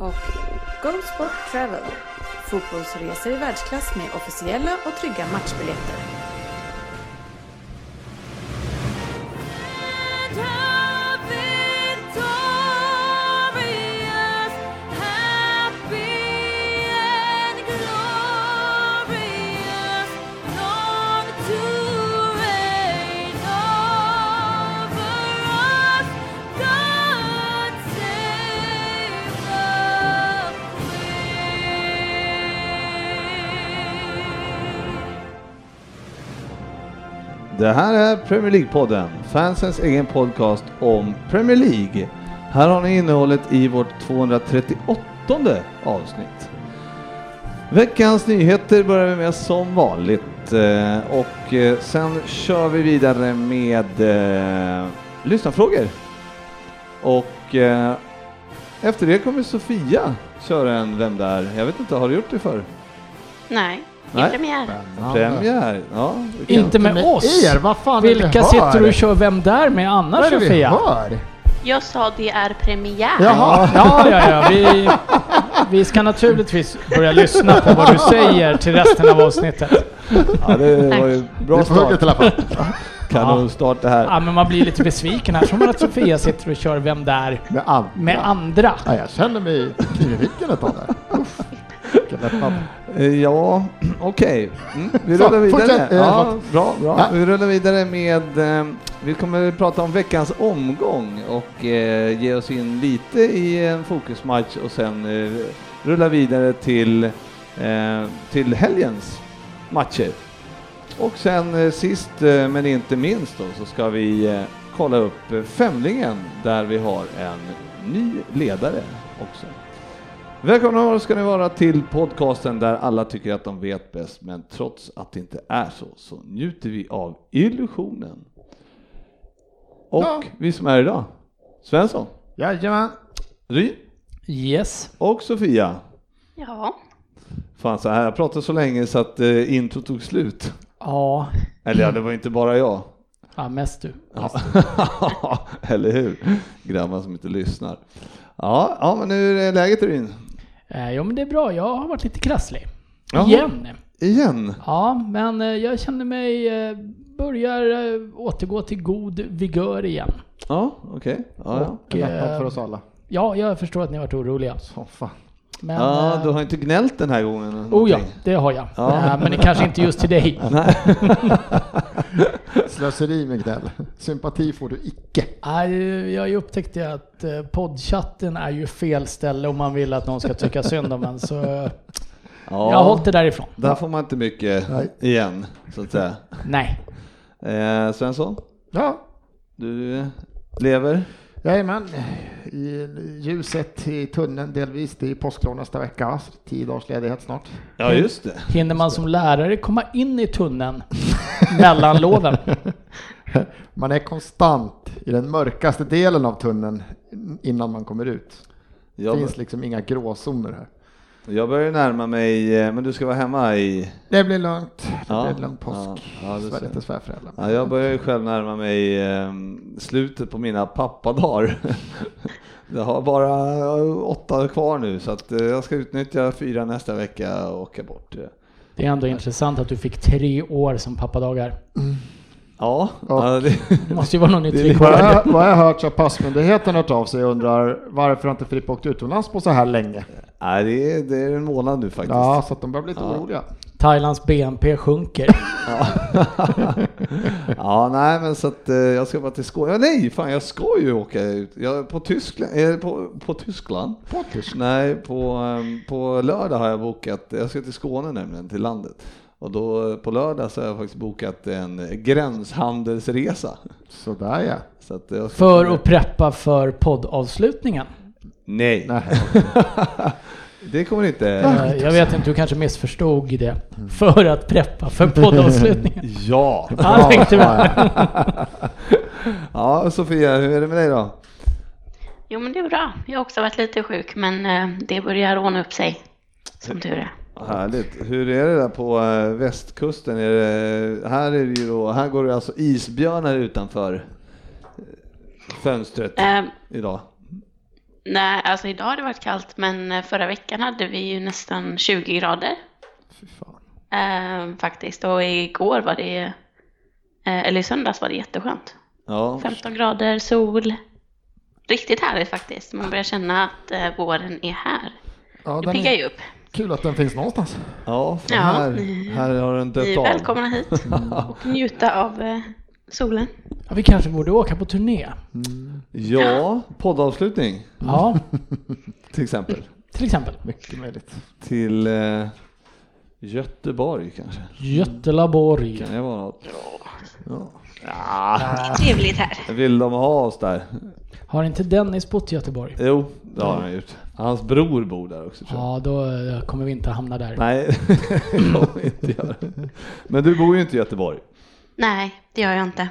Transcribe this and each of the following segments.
och Go Sport Travel, fotbollsresor i världsklass med officiella och trygga matchbiljetter. Det här är Premier League-podden, fansens egen podcast om Premier League. Här har ni innehållet i vårt 238 avsnitt. Veckans nyheter börjar vi med som vanligt eh, och eh, sen kör vi vidare med eh, lyssnarfrågor. Och efter det kommer Sofia köra en Vem där? Jag vet inte, har du gjort det förr? Nej, det är premiär. Premiär? Ja, det kan- Inte med oss. Er, vad fan är det Vilka vi sitter du och kör Vem där med Vad annars är det vi Sofia? hör? Jag sa det är premiär. Jaha. Ja, ja, ja. Vi, vi ska naturligtvis börja lyssna på vad du säger till resten av avsnittet. Ja, det var ju bra i start. alla fall. Kanonstart det här. Ja, men man blir lite besviken här. Som att Sofia sitter och kör Vem där Med andra. med andra. Ja, jag känner mig knivvicken ett tag där. Uff. Vilken lättnad. Eh, Ja, okej. Mm, vi rullar vidare. eh, Ja, förlåt. bra, bra. Ja. Vi rullar vidare med... Eh, vi kommer att prata om veckans omgång och eh, ge oss in lite i en fokusmatch och sen eh, rulla vidare till, till helgens matcher. Och sen sist men inte minst då så ska vi kolla upp Femlingen där vi har en ny ledare också. Välkomna ska ni vara till podcasten där alla tycker att de vet bäst, men trots att det inte är så, så njuter vi av illusionen. Och Ja. vi som är idag, Svensson, Jajamän. Ryn Yes. och Sofia. Ja, Fan så här, jag pratade så länge så att eh, intro tog slut. Ja, Eller ja, det var inte bara jag. ja mest du. Ja. Eller hur? Grabbar som inte lyssnar. Ja, ja men hur är läget Ryn? Eh, jo, men det är bra. Jag har varit lite krasslig. Jaha. Igen. Igen? Ja, men eh, jag känner mig, eh, börjar eh, återgå till god vigör igen. Ja, okej. Ja, ja. Och, för oss alla. Ja, jag förstår att ni har varit oroliga. Så fan. Men, ja, eh, du har inte gnällt den här gången? eller Oh ja, någonting? det har jag. Ja. Eh, Men det kanske inte just till dig. Nej. Slöseri med gnäll. Sympati får du icke. Nej, Jag upptäckte att eh, poddchatten är ju fel ställe om man vill att någon ska tycka synd om en. Så eh, jag har hållit det därifrån. Där får man inte mycket Nej. igen, så att säga. Nej. Eh, Svensson, Ja, du lever? Jajamän. I ljuset i tunneln delvis. Det är påsklov nästa vecka. Tio dagars ledighet snart. Ja, just det. Hinner man som lärare komma in i tunneln mellan loven? Man är konstant i den mörkaste delen av tunneln innan man kommer ut. Det finns liksom inga gråzoner här. Jag börjar närma mig, eh, men du ska vara hemma i... Det blir lugnt. Det Ja, blir en lugn påsk. ja, ja, det Svär lite svärföräldrar. Ja, jag börjar ju själv närma mig eh, slutet på mina pappadagar. Jag har bara eh, åtta kvar nu så att eh, jag ska utnyttja fyra nästa vecka och åka bort. Det är ändå intressant att du fick tre år som pappadagar. Ja, Och- ja det, måste ju vara någon nytt Vad jag, vad jag har hört så har passmyndigheten hört av sig och undrar varför har inte Frippe åkt utomlands på så här länge? nej, det, är, det är en månad nu faktiskt. Ja, så att de börjar bli lite Ja. oroliga. Thailands BNP sjunker. Ja, nej men så att eh, jag ska bara till Skåne. Ja, nej, fan jag ska ju åka ut. Jag är på Tyskland, eh, på, på Tyskland. På Tyskland. Nej, på, ehm, på lördag har jag bokat, jag ska till Skåne nämligen, till landet. Och då på lördag så har jag faktiskt bokat en gränshandelsresa. Sådär ja. Så att För att preppa för poddavslutningen. Nej. Nej. Det kommer inte... Eh, Jag vet inte, du kanske missförstod det. För att preppa för poddavslutningen. Ja! Ja, tänkte. Ja, Sofia, hur är det med dig då? Jo, men det är bra. Jag har också varit lite sjuk, men eh, det börjar ordna upp sig. Som tur är. Härligt. Hur är det där på eh, västkusten? Är det, här, är det ju då, här går det alltså isbjörnar utanför eh, fönstret Eh, idag. nej, alltså idag har det varit kallt, men eh, förra veckan hade vi ju nästan 20 grader. Eh, faktiskt. Och igår var det, eller i söndags var det jätteskönt. Ja, 15 grader, sol. Riktigt härligt faktiskt. Man börjar känna att våren är här. Ja, Det piggar ju upp. Kul att den finns någonstans. ja, Ja, här, ni- här har den Ni dött är av. välkomna hit och njuta av eh, solen. Ja, vi kanske borde åka på turné. Ja, poddavslutning Ja, till exempel. till exempel. Mycket möjligt. Till eh, Göteborg kanske. Götelaborg. Kan det vara något? Ja. Ja, Trevligt här. vill de ha oss där? Har inte Dennis bott i Göteborg? Jo, har han gjort. Hans bror bor där också tror jag. Ja, då eh, kommer vi inte hamna där. Nej, det kommer vi inte göra. Men du bor ju inte i Göteborg. Nej, det gör jag inte.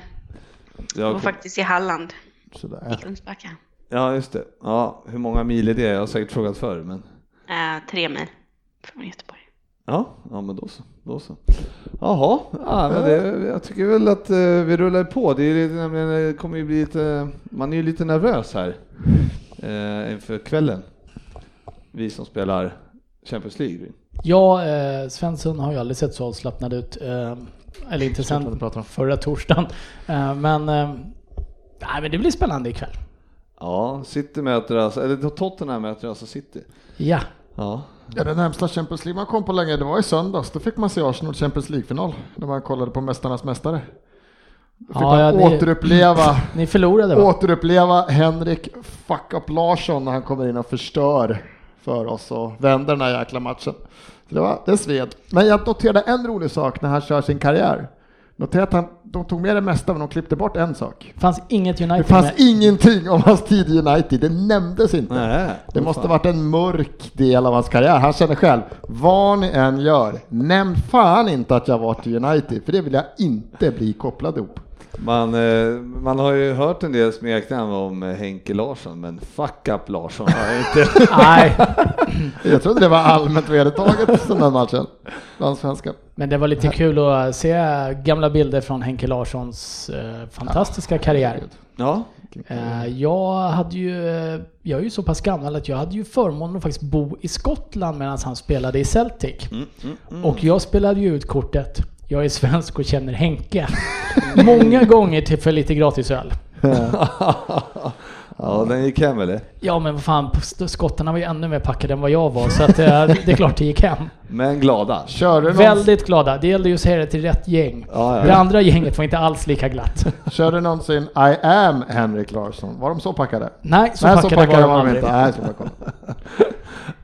Jag Jag bor faktiskt i Halland, i Sådär. Kungsbacka. Ja, just det. Ja, hur många mil är det? Jag har säkert frågat förr, men Eh, tre mil från Göteborg. ja, ja men då så. Då så. Jaha, ja, men det, jag tycker väl att eh, vi rullar på. Det, är, lite- nämligen, det kommer ju bli lite, man är ju lite nervös här eh, inför kvällen. Vi som spelar Champions League. Ja, eh, Svensson har ju aldrig sett så avslappnad ut. Eh, eller inte sen om. förra torsdagen. Eh, men, eh, nej, men det blir spännande ikväll. Ja, City möter alltså, eller Tottenham möter alltså City. Ja, Ja, Ja, den närmsta Champions League man kom på länge, det var i söndags. Då fick man se Arsenal Champions League-final. När man kollade på Mästarnas Mästare. Då fick Ja, ja, det- återuppleva, ni förlorade va? återuppleva Henrik Fuck Up Larsson när han kommer in och förstör för oss och vänder den här jäkla matchen. Så det, var, det sved. Men jag noterade en rolig sak när han kör sin karriär. Notera att han, de tog med det mesta men de klippte bort en sak. Det fanns inget Det United fanns med. ingenting om hans tid i United, det nämndes inte. Nej, det måste fan. varit en mörk del av hans karriär. Han känner själv, vad ni än gör, nämn fan inte att jag varit i United, för det vill jag inte bli kopplad ihop. Man, eh, man har ju hört en del smeknamn om eh, Henke Larsson, men fuck up Larsson har jag inte. Nej, Jag trodde det var allmänt vedertaget den här matchen, bland svenskar. men det var lite kul att se gamla bilder från Henke Larssons eh, fantastiska karriär. Ja, jag hade ju, jag är ju så pass gammal att jag hade ju förmånen att faktiskt bo i Skottland medan han spelade i Celtic. Mm, Och jag spelade ju ut kortet. Jag är svensk och känner Henke. Många gånger till för lite gratis öl. ja den gick hem eller? Ja men vad fan, skottarna var ju ännu mer packade än vad jag var så att, eh, det är klart det gick hem. Men glada. Körde någon, Väldigt glada. Det gällde ju att säga det till rätt gäng. Ja, ja. Det andra gänget var inte alls lika glatt. körde någonsin I am Henrik Larsson? Var de så packade? Nej, så Nej, så packade, packade var de var de aldrig. inte. Nej, så packade.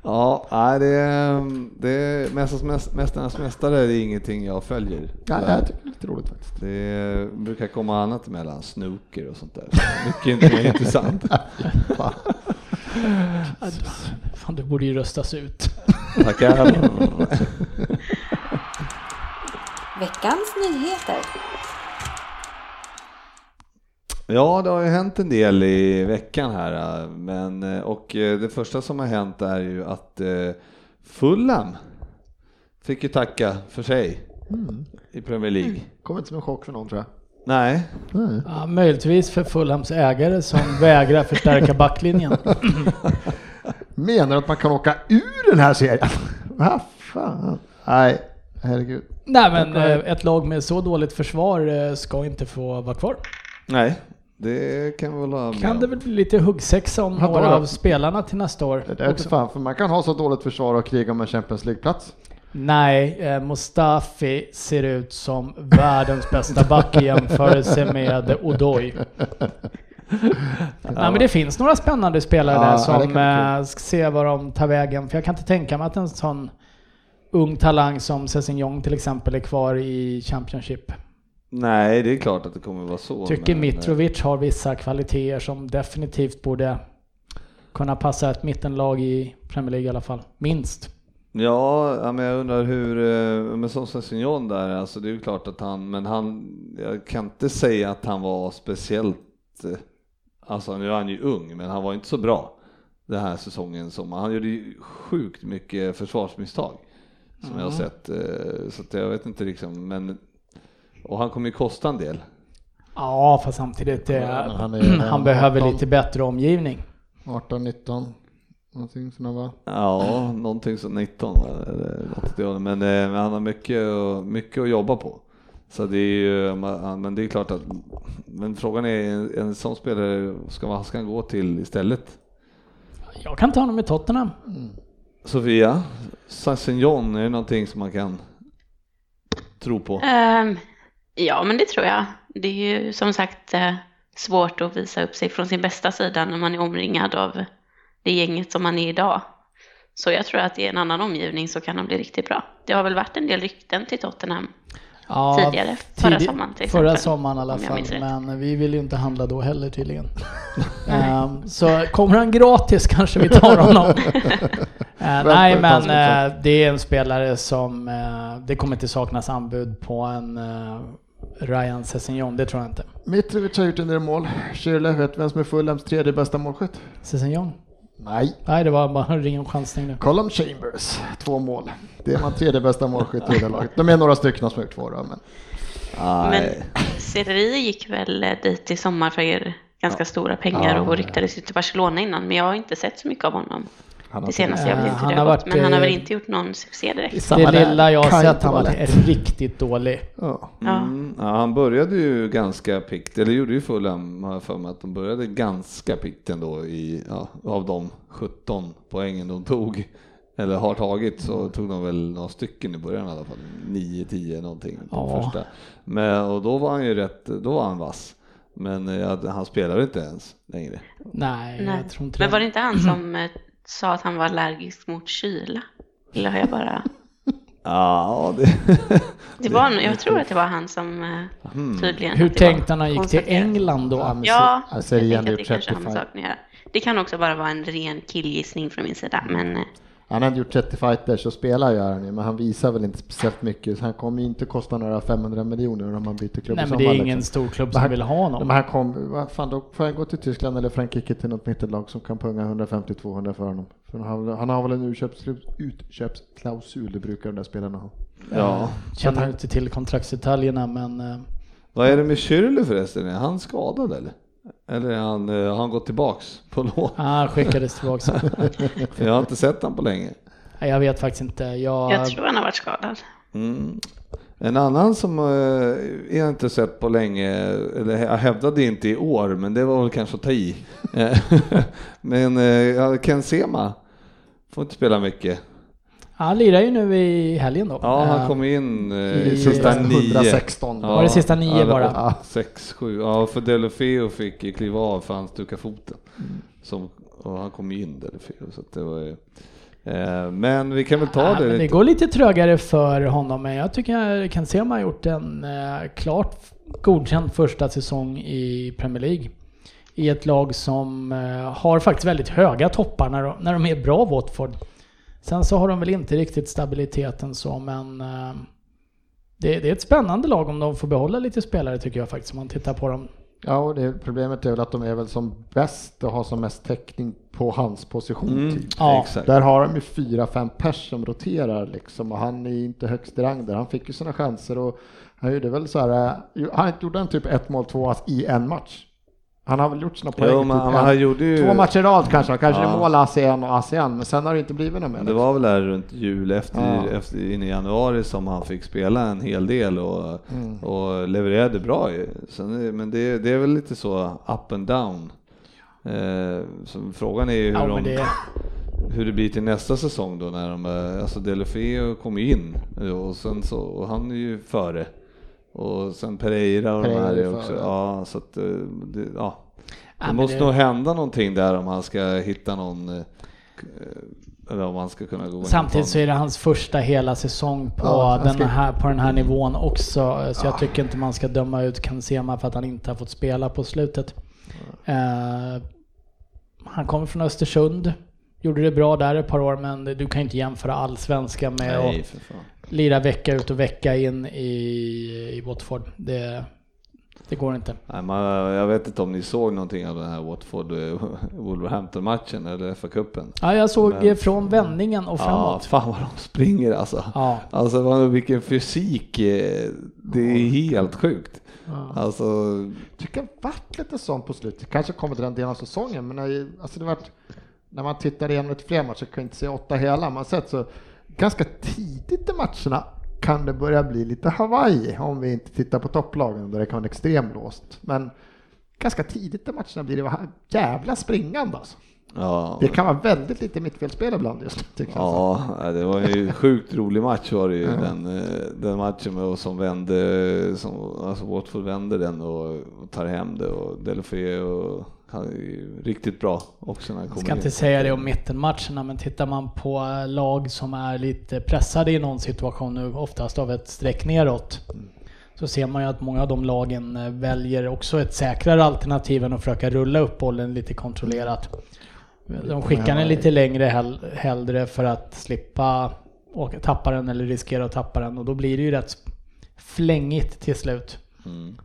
Ja, nej, det är, det är Mästarnas, mäst- Mästarnas mästare är ingenting jag följer. Ja, jag tycker det är lite roligt faktiskt. Det brukar komma annat emellan, snooker och sånt där. Mycket mer intressant. Fan. Fan, du borde ju röstas ut. Tackar. Veckans nyheter. Ja, det har ju hänt en del i veckan här, men och eh, det första som har hänt är ju att eh, Fulham fick ju tacka för sig i Premier League. Kommer inte som en chock för någon tror jag. Nej, Ja, möjligtvis för Fulhams ägare som vägrar förstärka backlinjen. Menar du att man kan åka ur den här serien? Vad fan? Nej, herregud. Nej men eh, ett lag med så dåligt försvar ska inte få vara kvar. nej, det kan vi väl ha med Kan det väl bli lite huggsexa om Ja, några av spelarna till nästa år? Det är inte också. fan, för man kan ha så dåligt försvar och kriga om en Champions League-plats. Nej, eh, Mustafi ser ut som världens bästa back i jämförelse med Odoi. Nej men det finns några spännande spelare Ja, där som eh, ska se vad de tar vägen. För jag kan inte tänka mig att en sån ung talang som Sessignon till exempel är kvar i Championship. Nej, det är klart att det kommer vara så. Tycker men, eh, Mitrovic har vissa kvaliteter som definitivt borde kunna passa ett mittenlag i Premier League i alla fall. Minst. Ja, men jag undrar hur, eh, men som Sessignon där, alltså det är ju klart att han, men han, jag kan inte säga att han var speciellt, eh, alltså nu är han ju ung, men han var inte så bra den här säsongen som, han gjorde ju sjukt mycket försvarsmisstag som jag har sett, eh, så att jag vet inte liksom, men, och han kommer ju kosta en del. Ja, fast samtidigt, eh, han han, är- behöver 18. lite bättre omgivning. 18, 19, någonting sådant va? Ja, någonting som 19 va, eller något åt det hållet. men, eh, men han har mycket, mycket att jobba på. Så det är ju, men det är klart att, men frågan är, en, sån spelare, ska, vad ska han gå till istället? Jag kan ta honom i Tottenham. Sofia, Sassignon, är det någonting som man kan tro på? Ehm, ja, men det tror jag. Det är ju som sagt eh, svårt att visa upp sig från sin bästa sida när man är omringad av det gänget som man är idag. Så jag tror att i en annan omgivning så kan han bli riktigt bra. Det har väl varit en del rykten till Tottenham Ja, tidigare, förra sommaren till Förra exempel, sommaren i alla fall, men vi vill ju inte handla då heller tydligen. Ehm, så kommer han gratis kanske vi tar honom. Eh, nej men eh, det är en spelare som, eh, det kommer inte saknas anbud på en Ryan Sessignon, det tror jag inte. Mitrovic har gjort en del mål. Schürrle, vet vem som är Fulhams tredje bästa målskytt? Sessignon? Nej. Nej det var bara en ren chansning nu. Colum Chambers, två mål. Det är man tredje bästa målskytt i det laget. De är några stycken som har gjort två då, men Men Nej. Serri gick väl eh, dit i sommar för ganska stora pengar Ja. och ryktades ju till Barcelona innan, men jag har inte sett så mycket av honom han har det senaste. Jag vet inte han hur det har gått, varit, men han har väl eh, inte gjort någon succé direkt. Det lilla jag har sett, han var riktigt dålig. Ja. Mm, ja, han började ju ganska pikt, eller gjorde ju Fulham, har jag för mig att de började ganska pikt ändå i, ja, av de 17 poängen de tog, eller har tagit, så tog de väl några stycken i början i alla fall, 9-10 någonting Ja. första. Men, och då var han ju rätt, då var han vass. Men eh, ja, han spelade inte ens längre. Nej, Nej. jag tror inte Men var det det. inte han som eh, sa att han var allergisk mot kyla? Eller har jag bara... Ja, det... Det var, jag tror att det var han som eh, tydligen... Hur tänkte han när han gick till. England då? men Ja, se- jag ser igen tänker att det kanske har med 35. saken att göra. Det kan också bara vara en ren killgissning från min sida, men eh, Han har inte gjort 30 fighters och spelar gör han ju, men han visar väl inte speciellt mycket. Så han kommer ju inte kosta några 500 miljoner om han byter klubb Nej men det är ingen liksom. stor klubb som han- vill ha honom. Men han kom, vad fan då får han gå till Tyskland eller Frankrike till något mittellag som kan punga 150-200 för honom. För han, har- han har väl en utköpsklausul, utköpsklausul, det brukar de där spelarna ha. ja. Känner inte till kontraktsdetaljerna men eh, Vad är det med Schürrle förresten? Är han skadad eller? Eller han, eh, har han gått tillbaks på lån? han skickades tillbaka. För jag har inte sett han på länge. Nej, jag vet faktiskt inte. Jag, jag tror han har varit skadad. Mm. En annan som eh, jag inte sett på länge, eller jag hävdade inte i år, men det var väl kanske att ta i. Eh, men eh, Ken Sema får inte spela mycket. Han lirar ju nu i helgen då. Ja, han Eh, kom in eh, i i sista nio. 116. Ja, Var det sista nio eller bara? åt- Sex, sju. Ja, för Delofeo fick kliva av för han stukade foten. Mm. Som, och han kom ju in Delofeo, så att det var ju... Eh, men vi kan väl ta Ja, det men det lite. går lite trögare för honom, men jag tycker Kansema har gjort en eh, klart godkänd första säsong i Premier League. I ett lag som eh, har faktiskt väldigt höga toppar när de, när de är bra Watford. Sen så har de väl inte riktigt stabiliteten så, men eh, det, det är ett spännande lag om de får behålla lite spelare tycker jag faktiskt, om man tittar på dem. Ja, och det, problemet är väl att de är väl som bäst och har som mest täckning på hans position. Mm, Typ. Ja. exakt. Där har de ju fyra, fem pers som roterar liksom och han är inte högst i rang där. Han fick ju sina chanser och han gjorde väl så här, eh, han gjorde en typ ett mål, två i en match. Han har väl gjort sina poäng Jo, typ men han, han gjorde ju... två matcher i rad kanske, kanske Ja. mål ass igen och ass igen, men sen har det inte blivit något mer. Det var väl där runt jul efter, Ja. efter in i januari som han fick spela en hel del och, Mm. och levererade bra. Sen, men det, det är väl lite så up and down. Eh, så frågan är ju hur, Ja, de, det, hur det blir till nästa säsong då när de, alltså Delofeo kommer ju in och sen så, och han är ju före. Och sen Pereira och de Pereira här är också, ja så att, eh, det, ja. Ja, Det men måste det- nog hända någonting där om han ska hitta någon, eh, eller om han ska kunna gå Samtidigt så är det hans första hela säsong på, Ja, den ska- här, på den här nivån också. Så jag tycker inte man ska döma ut Kansema för att han inte har fått spela på slutet. Eh, Han kommer från Östersund. Gjorde det bra där ett par år, men du kan inte jämföra allsvenskan med Nej, att lira vecka ut och vecka in i, i Watford. Det, det går inte. Nej, man, jag vet inte om ni såg någonting av den här Watford-Wolverhampton-matchen eller FA-cupen. Ja, jag såg Men- eh, från vändningen och Ja, framåt. fan vad de springer alltså. Ja. Alltså vilken fysik, eh, det är helt sjukt. Ja. Alltså, tycker det varit lite sånt på slutet. Kanske kommer till den delen av säsongen, men alltså det varit, när man tittar igenom lite fler matcher, kan inte se åtta hela, man sett så ganska tidigt i matcherna kan det börja bli lite Hawaii om vi inte tittar på topplagen där det kan vara extremt låst. Men ganska tidigt i matcherna blir det jävla springande alltså. ja. Det kan vara väldigt lite mittfältspel ibland just nu. Ja, det var ju en sjukt rolig match var det ju, Ja. den, eh, den matchen med och som vände, som, alltså Watford vände den och, och tar hem det och Delofé och han är ju riktigt bra också när han Jag kommer ska in. inte säga det om mittenmatcherna, men tittar man på lag som är lite pressade i någon situation nu, oftast av ett streck neråt, så ser man ju att många av de lagen eh, väljer också ett säkrare alternativ än att försöka rulla upp bollen lite kontrollerat. De skickar den lite längre hell, hellre för att slippa åka, tappa den eller riskera att tappa den och då blir det ju rätt flängigt till slut. Mm.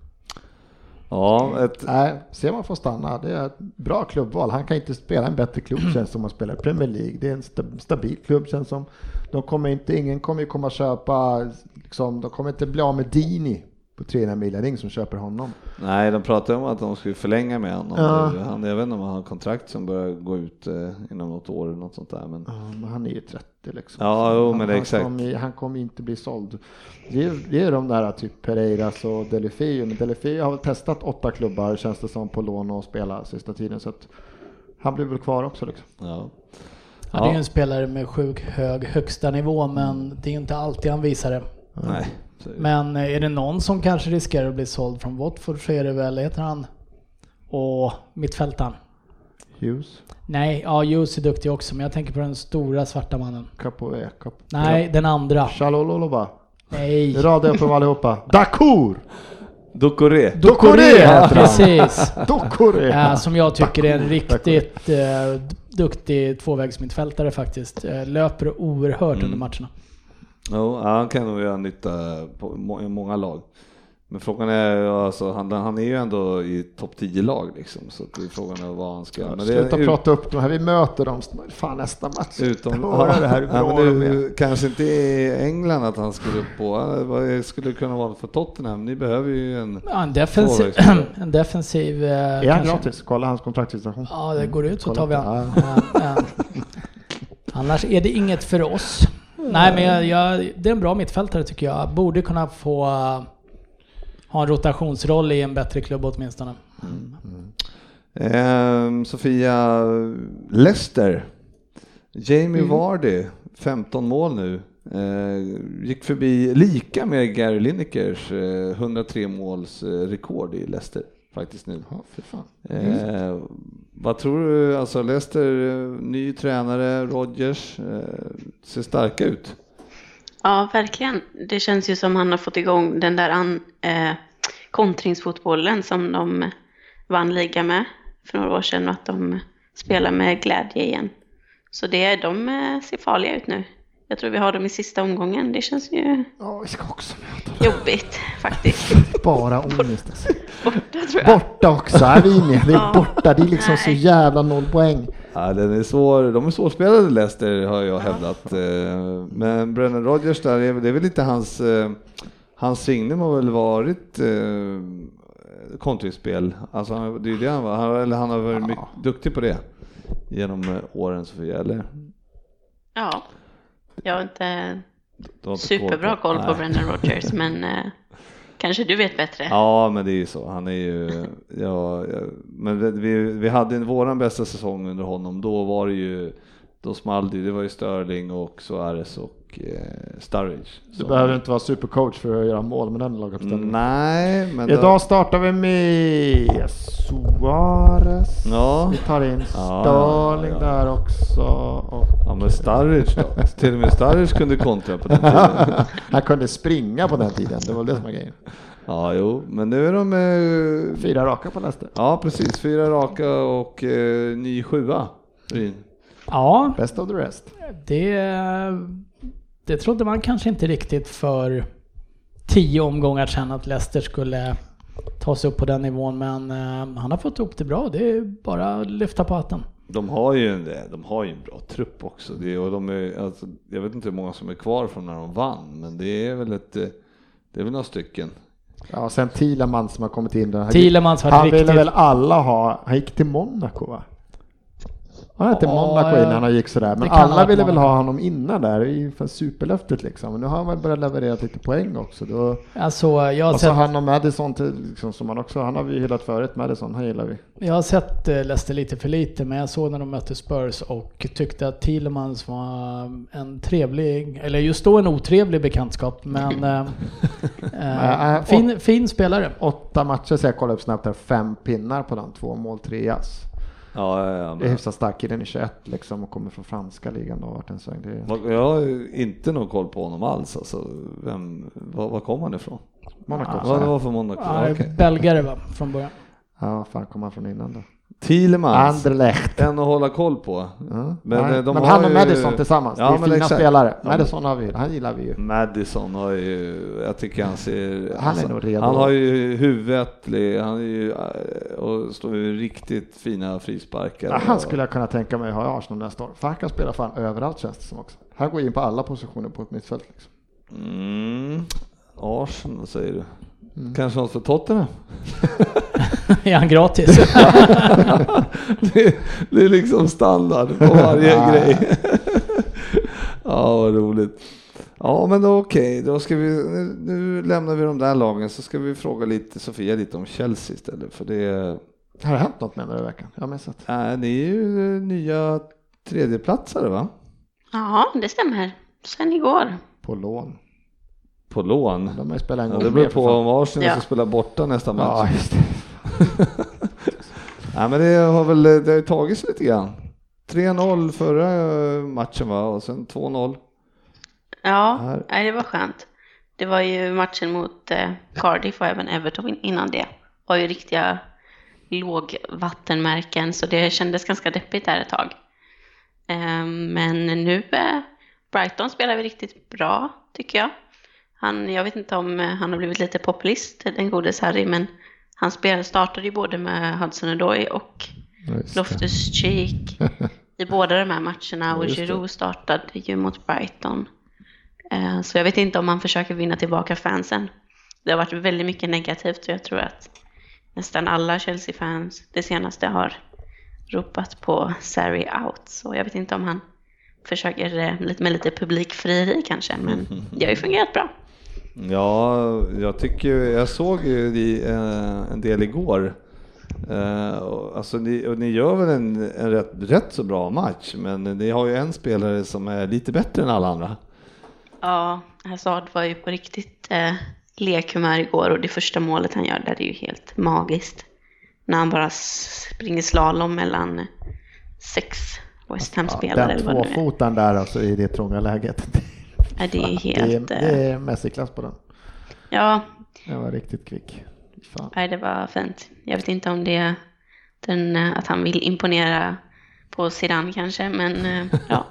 Ja, ett, Nej, ser får stanna. Det är ett bra klubbval. Han kan inte spela en bättre klubb känns som han spelar i Premier League. Det är en stabil klubb känns som. De kommer inte, ingen kommer ju komma köpa, liksom, de kommer inte bli av med Dini på 300 mil. Det är ingen som köper honom. nej, de pratade om att de skulle förlänga med honom. Ja. Han, jag vet inte om han har kontrakt som börjar gå ut eh, inom något år eller något sånt där. Men, Ja, men han är ju 30 liksom. Ja, jo, han, men det är han exakt. Kommer, han kommer inte bli såld. Det är, det är de där typ Pereiras och Delefeu. Men Delefeu har väl testat åtta klubbar känns det som på lån och spela sista tiden. Så att han blir väl kvar också liksom. ja. Ja, det är ju en spelare med sjuk hög högsta nivå, men det är ju inte alltid han visar det. Nej. Men eh, är det någon som kanske riskerar att bli såld från Watford så är det väl, heter han? Och mittfältaren. Hughes, Nej, ja Hughes är duktig också, men jag tänker på den stora svarta mannen. Capoe, Cap Nej, den andra. Shalololoba. Nej. Rada upp dem allihopa. Dakur! Dokore. Dokore han. Precis. Dokore! Ja, som jag tycker är en riktigt eh, duktig tvåvägsmittfältare faktiskt. Eh, löper oerhört Mm. under matcherna. Jo, ja, han kan nog göra nytta på i många lag. Men frågan är, ja, alltså, han, han är ju ändå i topp 10-lag liksom, så det är frågan är vad han ska... men det Sluta är, prata upp de här, vi möter dem fan nästa match. Utom, Höra det här ja, men de det, är. kanske inte i England att han skulle upp på, vad skulle det kunna vara för Tottenham? Ni behöver ju en... Ja, en defensiv... En defensiv eh, Är han kanske- gratis? Kolla hans kontraktssituation. Ja, det går ut så Kolla tar vi han. ja. Ja, ja. Annars är det inget för oss. Nej, men jag, jag, det är en bra mittfältare tycker jag. Borde kunna få ha en rotationsroll i en bättre klubb åtminstone. Ehm, Sofia, Leicester. Jamie Mm. Vardy, 15 mål nu. Eh, gick förbi lika med Gary Linekers eh, 103 måls eh, rekord i Leicester faktiskt nu. Ja, fy fan. Vad tror du, alltså Leicester, eh, ny tränare, Rodgers, eh, ser starka ut. Ja, verkligen. Det känns ju som han har fått igång den där an, eh, kontringsfotbollen som de vann liga med för några år sedan och att de spelar med glädje igen. Så det, de eh, ser farliga ut nu. Jag tror vi har dem i sista omgången. Det känns ju Ja, vi ska också möta jobbigt faktiskt. dem. Bara ångest alltså. Borta tror jag. Borta också, är vi med? Det är Ja. borta, det är liksom så jävla noll poäng. Ja, den är svår, de är svårspelade Leicester har jag hävdat. Eh, Men Brennan Rodgers där, är väl- det är väl inte hans, eh, hans signum har väl varit eh, kontringsspel. Alltså han- det är ju det han var, han, eller han har varit mycket duktig på det genom åren Sofia, eller? Ja. Jag har inte har inte superbra koll på Nej. Brendan Rodgers men eh, kanske du vet bättre. Ja, men det är ju så. Han är ju, ja, men vi, vi hade en våran bästa säsong under honom. Då var det ju, då small det, det var ju Sterling och Suarez och eh, Sturridge. Du behöver inte vara supercoach för att göra mål med den laguppställningen. Nej, men då, Idag startar vi med Suarez. Ja. Vi tar in Ja, Sterling ja, ja. där också. Och ja men Sturridge då. Till och med Sturridge kunde kontra på den tiden. han kunde springa på den tiden, det var det som var grejen. Ja, jo, men nu är de... Eh, Fyra raka på Leicester. ja, precis. Fyra raka och eh, ny sjua. Ryn. Ja, Best of the rest. det, det trodde man kanske inte riktigt för tio omgångar sedan att Leicester skulle ta sig upp på den nivån. Men eh, han har fått ihop det bra. Det är bara att lyfta på hatten. De har ju en, de har ju en bra trupp också. Det, och de är, alltså, jag vet inte hur många som är kvar från när de vann, men det är väl ett, eh, det är väl några stycken. Ja, sen Thielemann som har kommit in. där. Thielemans har Han riktigt... ville väl alla ha, han gick till Monaco va? Han hette Ja, Monaco innan han gick sådär, men alla ville väl ha honom innan där inför superlöftet liksom. Men nu har han väl börjat leverera lite poäng också. Då, Alltså, jag har och så sett, han och Madison till, liksom, som han också, han har vi hyllat förut, Madison, han gillar vi. jag har sett eh, Leicester lite för lite, men jag såg när de mötte Spurs och tyckte att Thielemans var en trevlig, eller just då en otrevlig bekantskap, men eh, äh, fin, fin spelare. Åtta matcher så jag kollade upp snabbt här, fem pinnar på dem, två mål, tre ass. Ja, ja, ja, Det är men, hyfsat stark, killen är 21 liksom och kommer från franska ligan och har varit en sväng. Det är jag har ju inte någon koll på honom alls. Alltså, vem, var, var kom han ifrån? Monaco. Så Vad var för Monaco? Ja, okej. Belgare va, från början. Ja, fan kom han från innan då? Thielemans, Anderlecht. en att hålla koll på. Ja. Men, Men, eh, men han och ju- Madison tillsammans, Ja, det är fina exakt. spelare. Madison har vi, han gillar vi ju. Madison har ju, jag tycker han ser... Han är nog redo. Han har ju huvudet, han är ju, eh, och står ju riktigt fina frisparkar. Ja, han skulle jag kunna tänka mig ha i Arsenal nästa år. För han kan spela fan överallt känns det som också. Han går in på alla positioner på ett mittfält. Liksom. Mm. Arsenal säger du. Mm. Kanske något för Tottenham? är han gratis? det, det är liksom standard på varje grej. ja, vad roligt. Ja, men då okej, då ska vi, nu, nu lämnar vi de där lagen så ska vi fråga lite, Sofia lite om Chelsea istället. För det, Har det hänt något menar du i veckan? Jag har missat. äh, ni är ju eh, nya tredjeplatsare va? Ja, det stämmer. Sen igår. På lån. På lån. De har ju spelat en Ja, gång det beror på om Arsenal Ja. ska spela borta nästa match. Ja, just det. Nej, men det har väl det har ju tagits lite grann. 3-0 förra eh, matchen va? Och sen 2-0. Ja, Här. nej, det var skönt. Det var ju matchen mot eh, Cardiff och även Everton in- innan det. var ju riktiga lågvattenmärken så det kändes ganska deppigt där ett tag. Eh, men nu, eh, Brighton spelar vi riktigt bra tycker jag. Han, jag vet inte om eh, han har blivit lite populist, den gode Harry, men han spel, startade ju både med Hudson-Odoi och Just det. Loftus Cheek i båda de här matcherna och. Giroud startade ju mot Brighton. Eh, Så jag vet inte om man försöker vinna tillbaka fansen. Det har varit väldigt mycket negativt och jag tror att nästan alla Chelsea-fans det senaste har ropat på Sarri out. Så jag vet inte om han försöker eh, med lite publikfrieri kanske, men det har ju fungerat bra. Ja, jag tycker, jag såg ju eh, en del igår. Eh, och, alltså ni, och ni gör väl en, en rätt, rätt så bra match, men ni har ju en spelare som är lite bättre än alla andra. Ja, Hazard var ju på riktigt eh, lekhumör igår och det första målet han gör där är ju helt magiskt. När han bara springer slalom mellan sex West Ham-spelare Den eller vad det nu är. tvåfotan där alltså i det trånga läget. Ja, det är det, är, helt... det eh, är Messi-klass på den. Ja, Den var riktigt kvick. Fan. nej, det var fint. Jag vet inte om det är den, eh, att han vill imponera på Zidane kanske, men eh, ja.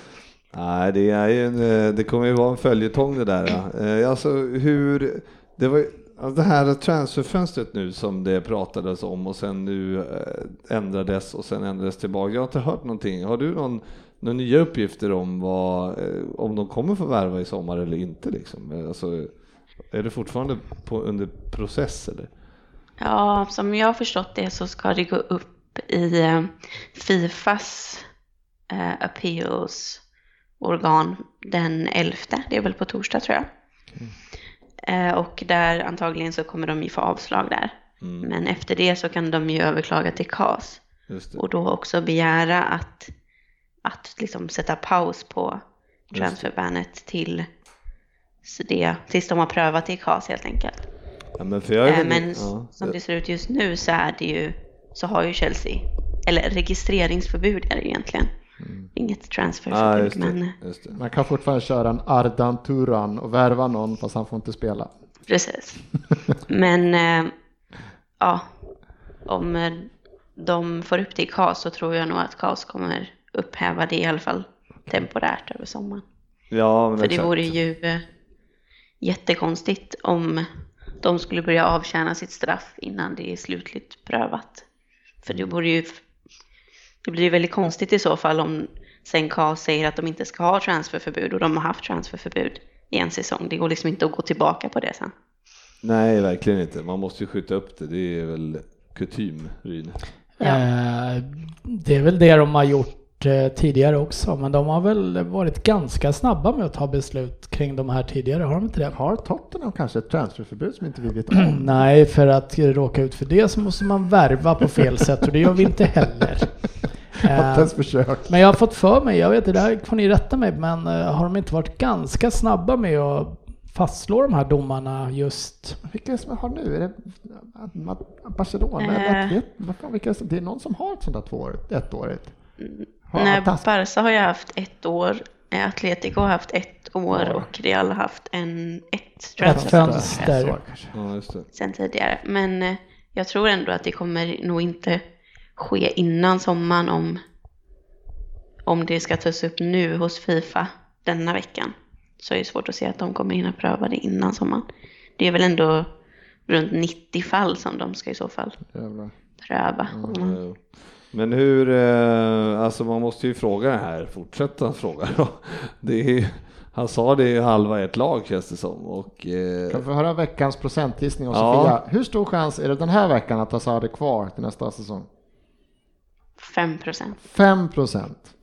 Nej, det är ju en, eh, det kommer ju vara en följetong det där. Eh, Alltså hur, det var alltså det här transferfönstret nu som det pratades om och sen nu eh, ändrades och sen ändrades tillbaka. Jag har inte hört någonting. Har du någon, några nya uppgifter om vad, eh, om de kommer få värva i sommar eller inte liksom? Eh, Alltså, är det fortfarande på, under process eller? Ja, som jag har förstått det så ska det gå upp i Fifas eh, appeals organ den 11. Det är väl på torsdag tror jag. Eh, och där antagligen så kommer de ju få avslag där. Mm, Men efter det så kan de ju överklaga till det. och då också begära att, att liksom sätta paus på det. transferbannet till det, tills de har prövat i CAS helt enkelt. Ja, men Eh, väl- Men ja, som det ser ut just nu så är det ju, så har ju Chelsea, eller registreringsförbud är det egentligen. Inget ja, transferförbud Mm. just men det, just det. Man kan fortfarande köra en Ardan Turan och värva någon fast han får inte spela. precis. Men eh, ja, om eh, de får upp det i KAS så tror jag nog att KAS kommer upphäva det i alla fall temporärt över sommaren. Ja, men För det exakt. vore ju eh, jättekonstigt om de skulle börja avtjäna sitt straff innan det är slutligt prövat. För det vore ju, det blir ju väldigt konstigt i så fall om sen KAS säger att de inte ska ha transferförbud och de har haft transferförbud i en säsong. Det går liksom inte att gå tillbaka på det sen. Nej, verkligen inte. Man måste ju skjuta upp det. Det är väl kutym, Ryn. Ja. Eh, det är väl det de har gjort eh, tidigare också, men de har väl varit ganska snabba med att ta beslut kring de här tidigare, har de inte det? Har Tottenham kanske ett transferförbud som inte vi vet om? Nej, för att råka ut för det så måste man värva på fel sätt och det gör vi inte heller. Eh, ens försökt. Men jag har fått för mig, jag vet inte, det här får ni rätta mig, men eh, har de inte varit ganska snabba med att fastslå de här domarna just? Vilka är det som har nu? Är det Barcelona? Eh. Vet- fan, vilka är det? det är någon som har ett sånt där tvåårigt, ettårigt. Har Nej, Barca har ju haft ett år, eh, Atletico har haft ett år och Real har haft en, ett Ett transferfönster fönster. Så kanske. Ja, just det. sen tidigare. Men eh, jag tror ändå att det kommer nog inte ske innan sommaren om, om det ska tas upp nu hos Fifa denna veckan. Så är det svårt att se att de kommer hinna pröva det innan sommaren. Det är väl ändå runt 90 fall som de ska i så fall Jävlar. pröva. Mm. Men hur, eh, alltså man måste ju fråga det här, fortsätta fråga då. Det är, han sa det är halva ett lag känns det som och eh, Kan vi höra veckans procentgissning Ja. Sofia? Hur stor chans är det den här veckan att Hazard är kvar till nästa säsong? 5 procent. 5 procent.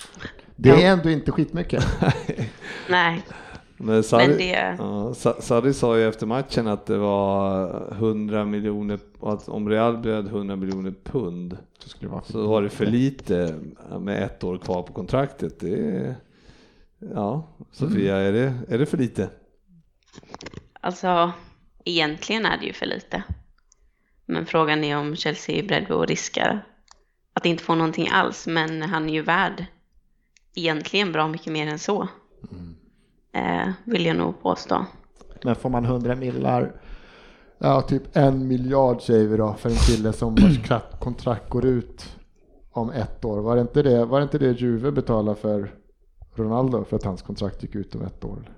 Det Ja. är ändå inte skitmycket. Nej, men Sarri, men det... ja, Sa- Sarri sa ju efter matchen att det var 100 miljoner, att om Real bjöd 100 miljoner pund Så skulle det vara så var det för lite med ett år kvar på kontraktet. Det är, ja, Sofia, är, det, är det för lite? Alltså, egentligen är det ju för lite. Men frågan är om Chelsea är beredd att riska att inte få någonting alls. Men han är ju värd egentligen bra mycket mer än så. Eh, vill jag nog påstå. Men får man 100 millar, ja typ en miljard säger vi då för en kille som vars kontrakt går ut om ett år. Var det inte det, var det, inte det Juve betalade för Ronaldo för att hans kontrakt gick ut om ett år?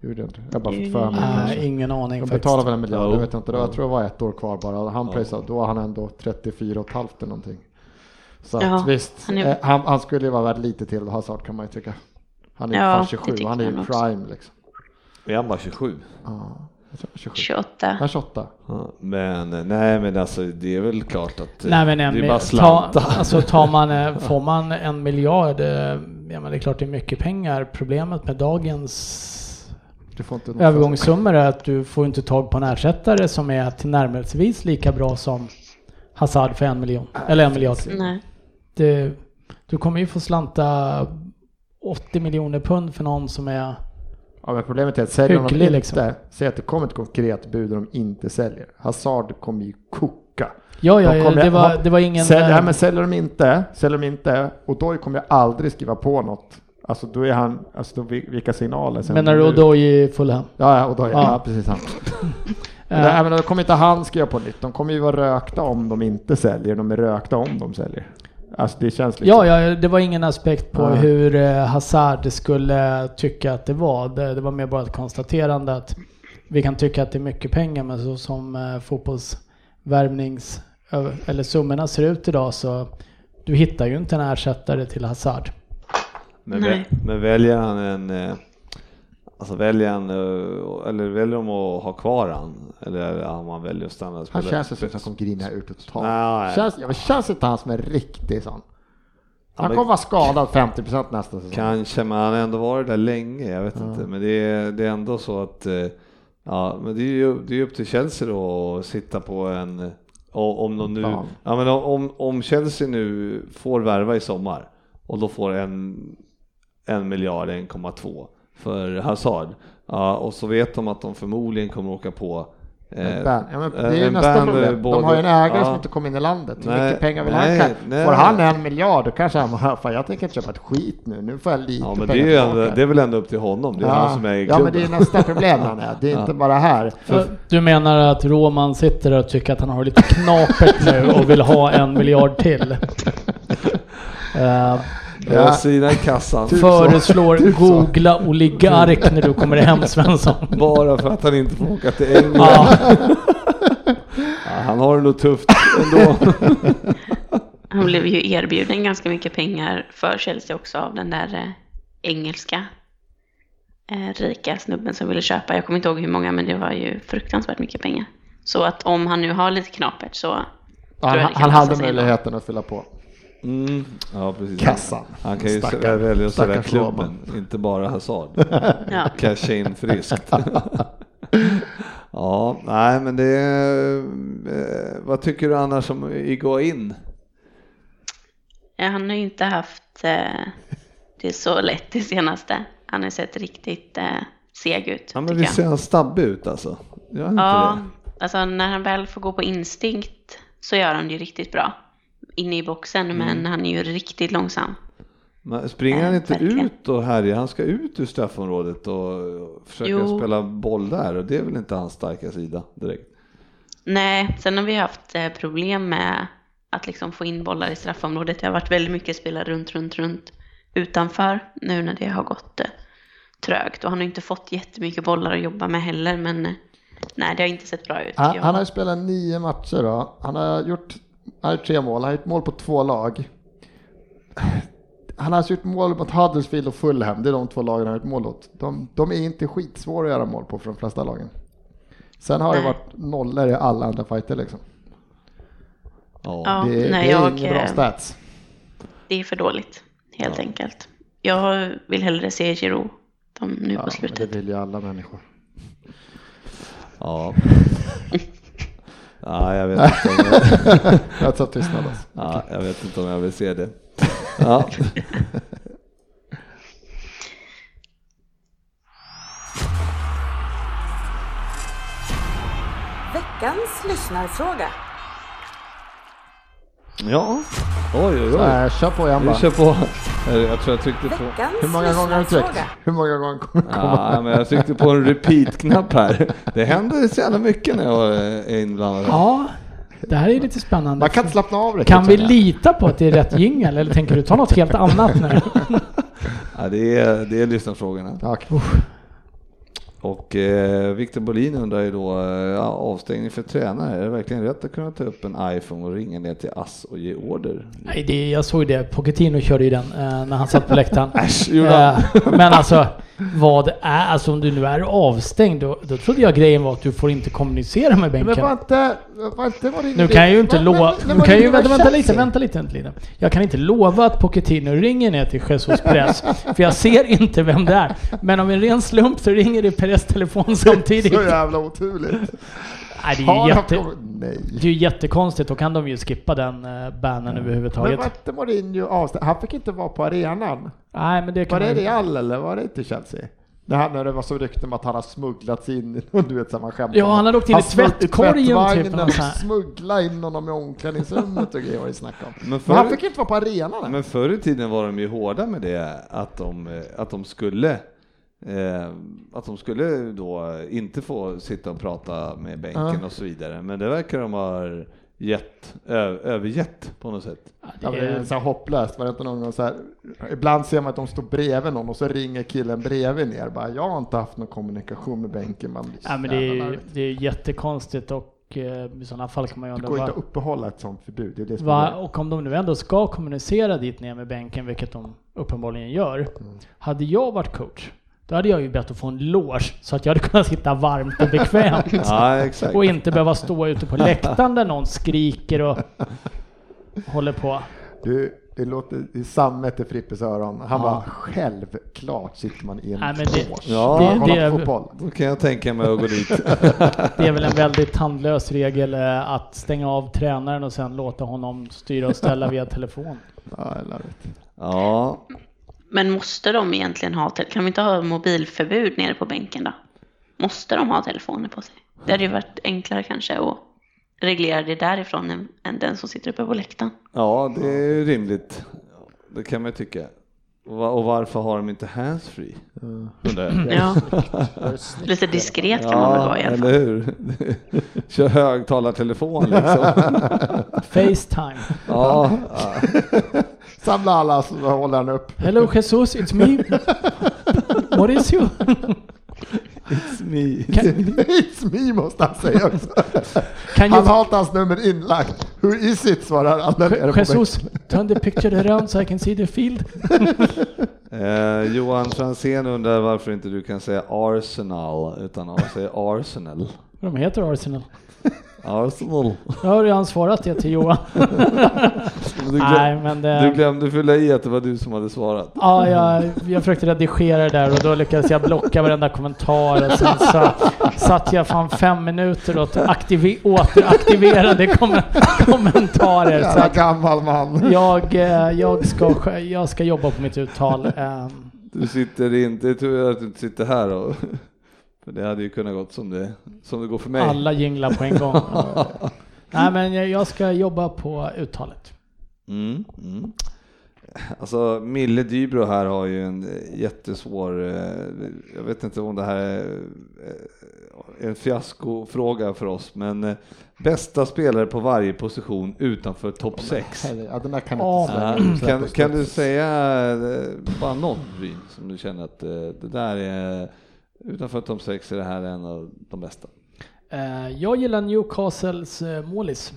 Gjorde inte? Jag bara fått för mig kanske. ingen aning De betalade väl en miljard, jag vet inte. Det jag tror det var ett år kvar bara. Han Ja. pressade, då var han ändå 34 och ett halvt eller någonting. Så Ja, att visst, han är- eh, han, han skulle ju vara värd lite till Hazard kan man ju tycka. Han är ju Ja, fan det 27, tycker han är ju prime liksom. Är han bara 27? Ja, jag tror 27. 28. Han är 28. Ja, men nej, men alltså det är väl klart att Nej men det en, är bara ta, slantar. alltså tar man, eh, får man en miljard, eh, ja men det är klart det är mycket pengar. Problemet med dagens Du får inte övergångssummor är att du får inte tag på en ersättare som är tillnärmelsevis lika bra som Hazard för en miljon. Eller en miljard. Nej. Det, du kommer ju få slanta 80 miljoner pund för någon som är... Ja, men problemet är att säljer de inte, liksom. säg att det kommer ett konkret bud och de inte säljer. Hazard kommer ju koka. Ja, ja, De kommer det, var, det var ingen... Säljer, eh, ja, men säljer de inte, säljer de inte, och då kommer jag aldrig skriva på något. Alltså då är han, alltså då, vil- vilka signaler sen Menar du? Odoi i Fulham? Ja, ja, är Ja. ja. precis han. Eh, Nej, men då kommer inte han skriva på nytt. De kommer ju vara rökta om de inte säljer. De är rökta om de säljer. Alltså det känns liksom... Ja, ja, det var ingen aspekt på Nej. hur eh, Hazard skulle tycka att det var. Det, det var mer bara ett konstaterande att vi kan tycka att det är mycket pengar, men så som eh, fotbollsvärvnings eller summorna ser ut idag så du hittar ju inte en ersättare till Hazard. Men, Nej. men väljer han en, eh, alltså väljer han, eh, eller väljer de att ha kvar han? Eller om han väljer att stanna Han känns ju som att han kommer grina ut totalt. Nej. Känns, ja, men känns inte han som en riktig sån? Han kommer vara skadad 50% nästa säsong. Kanske, men han har ändå varit där länge, jag vet inte. Men det är, det är ändå så att, eh, ja, men det är ju det är upp till Chelsea då att sitta på en, om de nu, Ja. ja men om, om Chelsea nu får värva i sommar och då får en, en miljard, 1,2 för Hazard, ja, och så vet de att de förmodligen kommer åka på Eh, Ban. Ja, men det är ju nästa ban, problem. eh, både- De har ju en ägare ja. som inte kom in i landet. Hur Nej, mycket pengar vill nej, han? nej. Får han en miljard då kanske han bara, fan jag tänker inte köpa ett skit nu. Nu får jag lite Ja, men det pengar är, ju ändå, tillbaka." det är väl ändå upp till honom. Det är han som är i ja, men klubben. det är nästa problem han är. Det är inte bara här. Du menar att Roman sitter och tycker att han har lite knapert nu och vill ha en miljard till? Eh, Ja. Sina i kassan. Typ föreslår Typ googla oligark när du kommer hem Svensson. Bara för att han inte får åka till England. Ja, Ja, han har det nog tufft ändå. Han blev ju erbjuden ganska mycket pengar för Chelsea också av den där eh, engelska eh, rika snubben som ville köpa. Jag kommer inte ihåg hur många, men det var ju fruktansvärt mycket pengar. Så att om han nu har lite knapert så Han, han hade möjligheten att fylla på. Mm. Ja, precis. Kassan. Han kan ju Stackarn. välja att sälja klubben, inte bara Hazard. Ja. Casha in friskt. ja, nej men det är, eh, Vad tycker du annars om Iguain? Ja, Han har ju inte haft eh, det så lätt det senaste. Han har sett riktigt eh, seg ut. Ja men visst ser han stabbig ut alltså? Gör han inte Ja, det? alltså när han väl får gå på instinkt så gör han det ju riktigt bra. Inne i boxen, Mm. men han är ju riktigt långsam. Men springer han Eh, inte verkligen. ut och härjar? Han ska ut ur straffområdet och försöka Jo. spela boll där och det är väl inte hans starka sida direkt? Nej, sen har vi haft eh, problem med att liksom få in bollar i straffområdet. Det har varit väldigt mycket spela runt, runt, runt utanför nu när det har gått eh, trögt. Och han har inte fått jättemycket bollar att jobba med heller, men nej, det har inte sett bra ut. Han, han har ju spelat nio matcher då. Han har gjort han har gjort tre mål. Han har gjort mål på två lag. Han har alltså gjort mål mot Huddersfield och Fulham. Det är de två lagen han har gjort mål åt. De, de är inte skitsvåra att göra mål på för de flesta lagen. Sen har det varit nollor i alla andra fighter liksom. Ja. Ja, det, är- nej, det är jag, bra eh, stats. Det är för dåligt, helt enkelt. Jag vill hellre se Giroud de nu Ja, på slutet. det vill ju alla människor. Ja. Ja, jag vet inte om jag, Jag tar tystnad alltså. ja, jag vet inte om jag vill se det. Ja. Veckans lyssnarfråga. Ja, oj oj Så, oj. äh, kör på igen Vi bara. kör på. Jag tror jag tryckte på. Hur många gånger har du tryckt? Hur många gånger kommer? Ja, men jag tryckte på en repeat-knapp här. Det händer så jävla mycket när jag är inblandad. ja, det här är lite spännande. Man kan inte slappna av riktigt. Kan vi lita på att det är rätt jingel eller tänker du ta något helt annat nu? Ja, det är, det är lyssnarfrågorna. Ja, okej. Och eh, Viktor Bolin undrar ju då, eh, avstängning för tränare, är det verkligen rätt att kunna ta upp en iPhone och ringa ner till ASS och ge order? Nej, det, jag såg det. Pochettino körde ju den eh, när han satt på läktaren. Äsch? Eh, men alltså, vad är, alltså om du nu är avstängd, då, då trodde jag grejen var att du får inte kommunicera med Men bänken. inte, var inte var det Nu kan jag ju inte Men- lova... men- Nu men kan ju, det vänta, vänta lite, vänta lite, vänta lite. Jag kan inte lova att Pochettino ringer ner till Jesus Perez, för jag ser inte vem det är. Men om en ren slump så ringer det Perez telefon samtidigt. Så jävla oturligt. Nej, det är ju han jätte, Nej. det är ju jättekonstigt, då kan de ju skippa den uh, bannen Men överhuvudtaget. var inte Mourinho avstängd? Han fick inte vara på arenan. Nej, men det kan Var det Real eller var det inte Chelsea? Det här när det var så rykten om att han har smugglats in, du vet samma skämt. Ja, han hade åkt in i tvättkorgen, typ, här. smuggla in honom i omklädningsrummet och grejer var det snack om. Men Men förr, han fick inte vara på arenan. men förr i tiden var de ju hårda med det, att de, eh, att de skulle Eh, att de skulle då inte få sitta och prata med bänken Ja. och så vidare. Men det verkar de ha gett, ö, övergett på något sätt. Ja, det det är så här hopplöst, var det inte någon så här, ibland ser man att de står bredvid någon och så ringer killen bredvid ner bara, jag har inte haft någon kommunikation med bänken. Man ja, men det är, det är jättekonstigt och eh, i sådana fall kan man ju Det undra går inte att uppehålla ett sånt förbud. Det är det som Va, är och om de nu ändå ska kommunicera dit ner med bänken, vilket de uppenbarligen gör. Mm. Hade jag varit coach, då hade jag ju bett att få en loge så att jag hade kunnat sitta varmt och bekvämt. Ja, exakt. och inte behöva stå ute på läktaren där någon skriker och håller på. Du, det låter i sammet i Frippes öron. Han Ja. bara, självklart sitter man i en Nej, men det- Ja. det- det fotboll. Då kan jag tänka mig att gå dit. Det är väl en väldigt tandlös regel eh, att stänga av tränaren och sen låta honom styra och ställa via telefon. Ja, larvigt. Ja, Men måste de egentligen ha, te- kan vi inte ha mobilförbud nere på bänken då? Måste de ha telefoner på sig? Det hade ju varit enklare kanske att reglera det därifrån än, än den som sitter uppe på läktaren. Ja, det är rimligt. Det kan man tycka. Och va- och varför har de inte handsfree? Ja, lite diskret kan man väl vara i alla fall. eller hur? Kör högtalartelefon liksom. Facetime. Ja, Samla alla så håller han upp. Hello Jesus, it's me. What is you? it's me. It's me måste han säga också. Can Han you, har inte hans nummer inlagt. Who is it svarar han där nere på Jesus, turn the picture around so I can see the field. Eh, Johan Franzén undrar varför inte du kan säga Arsenal utan att säga Arsenal. De heter Arsenal. Arsenal. Jag har redan svarat det till Johan. Du, Nej, glöm, men du det, glömde fylla i att det var du som hade svarat. ja, jag, jag försökte redigera det där och då lyckades jag blocka varenda kommentar och sen så satt jag fan fem minuter och aktive, återaktiverade kom, kommentarer. Jävla gammal man. jag, eh, jag, ska, jag ska jobba på mitt uttal. ehm, Du sitter inte, det är tur att du inte sitter här och för det hade ju kunnat gått som det, som det går för mig. Alla jinglar på en gång. Nej men jag ska jobba på uttalet. Mm, mm. Alltså Mille Dybro här har ju en jättesvår, eh, jag vet inte om det här är eh, en fiaskofråga för oss, men eh, bästa spelare på varje position utanför topp 6. Herre, Ja, den där kan Ja, inte släppa. kan, kan du säga bara någon som du känner att det där är utanför topp 6 är det här en av de bästa? Eh, Jag gillar Newcastles eh, målis.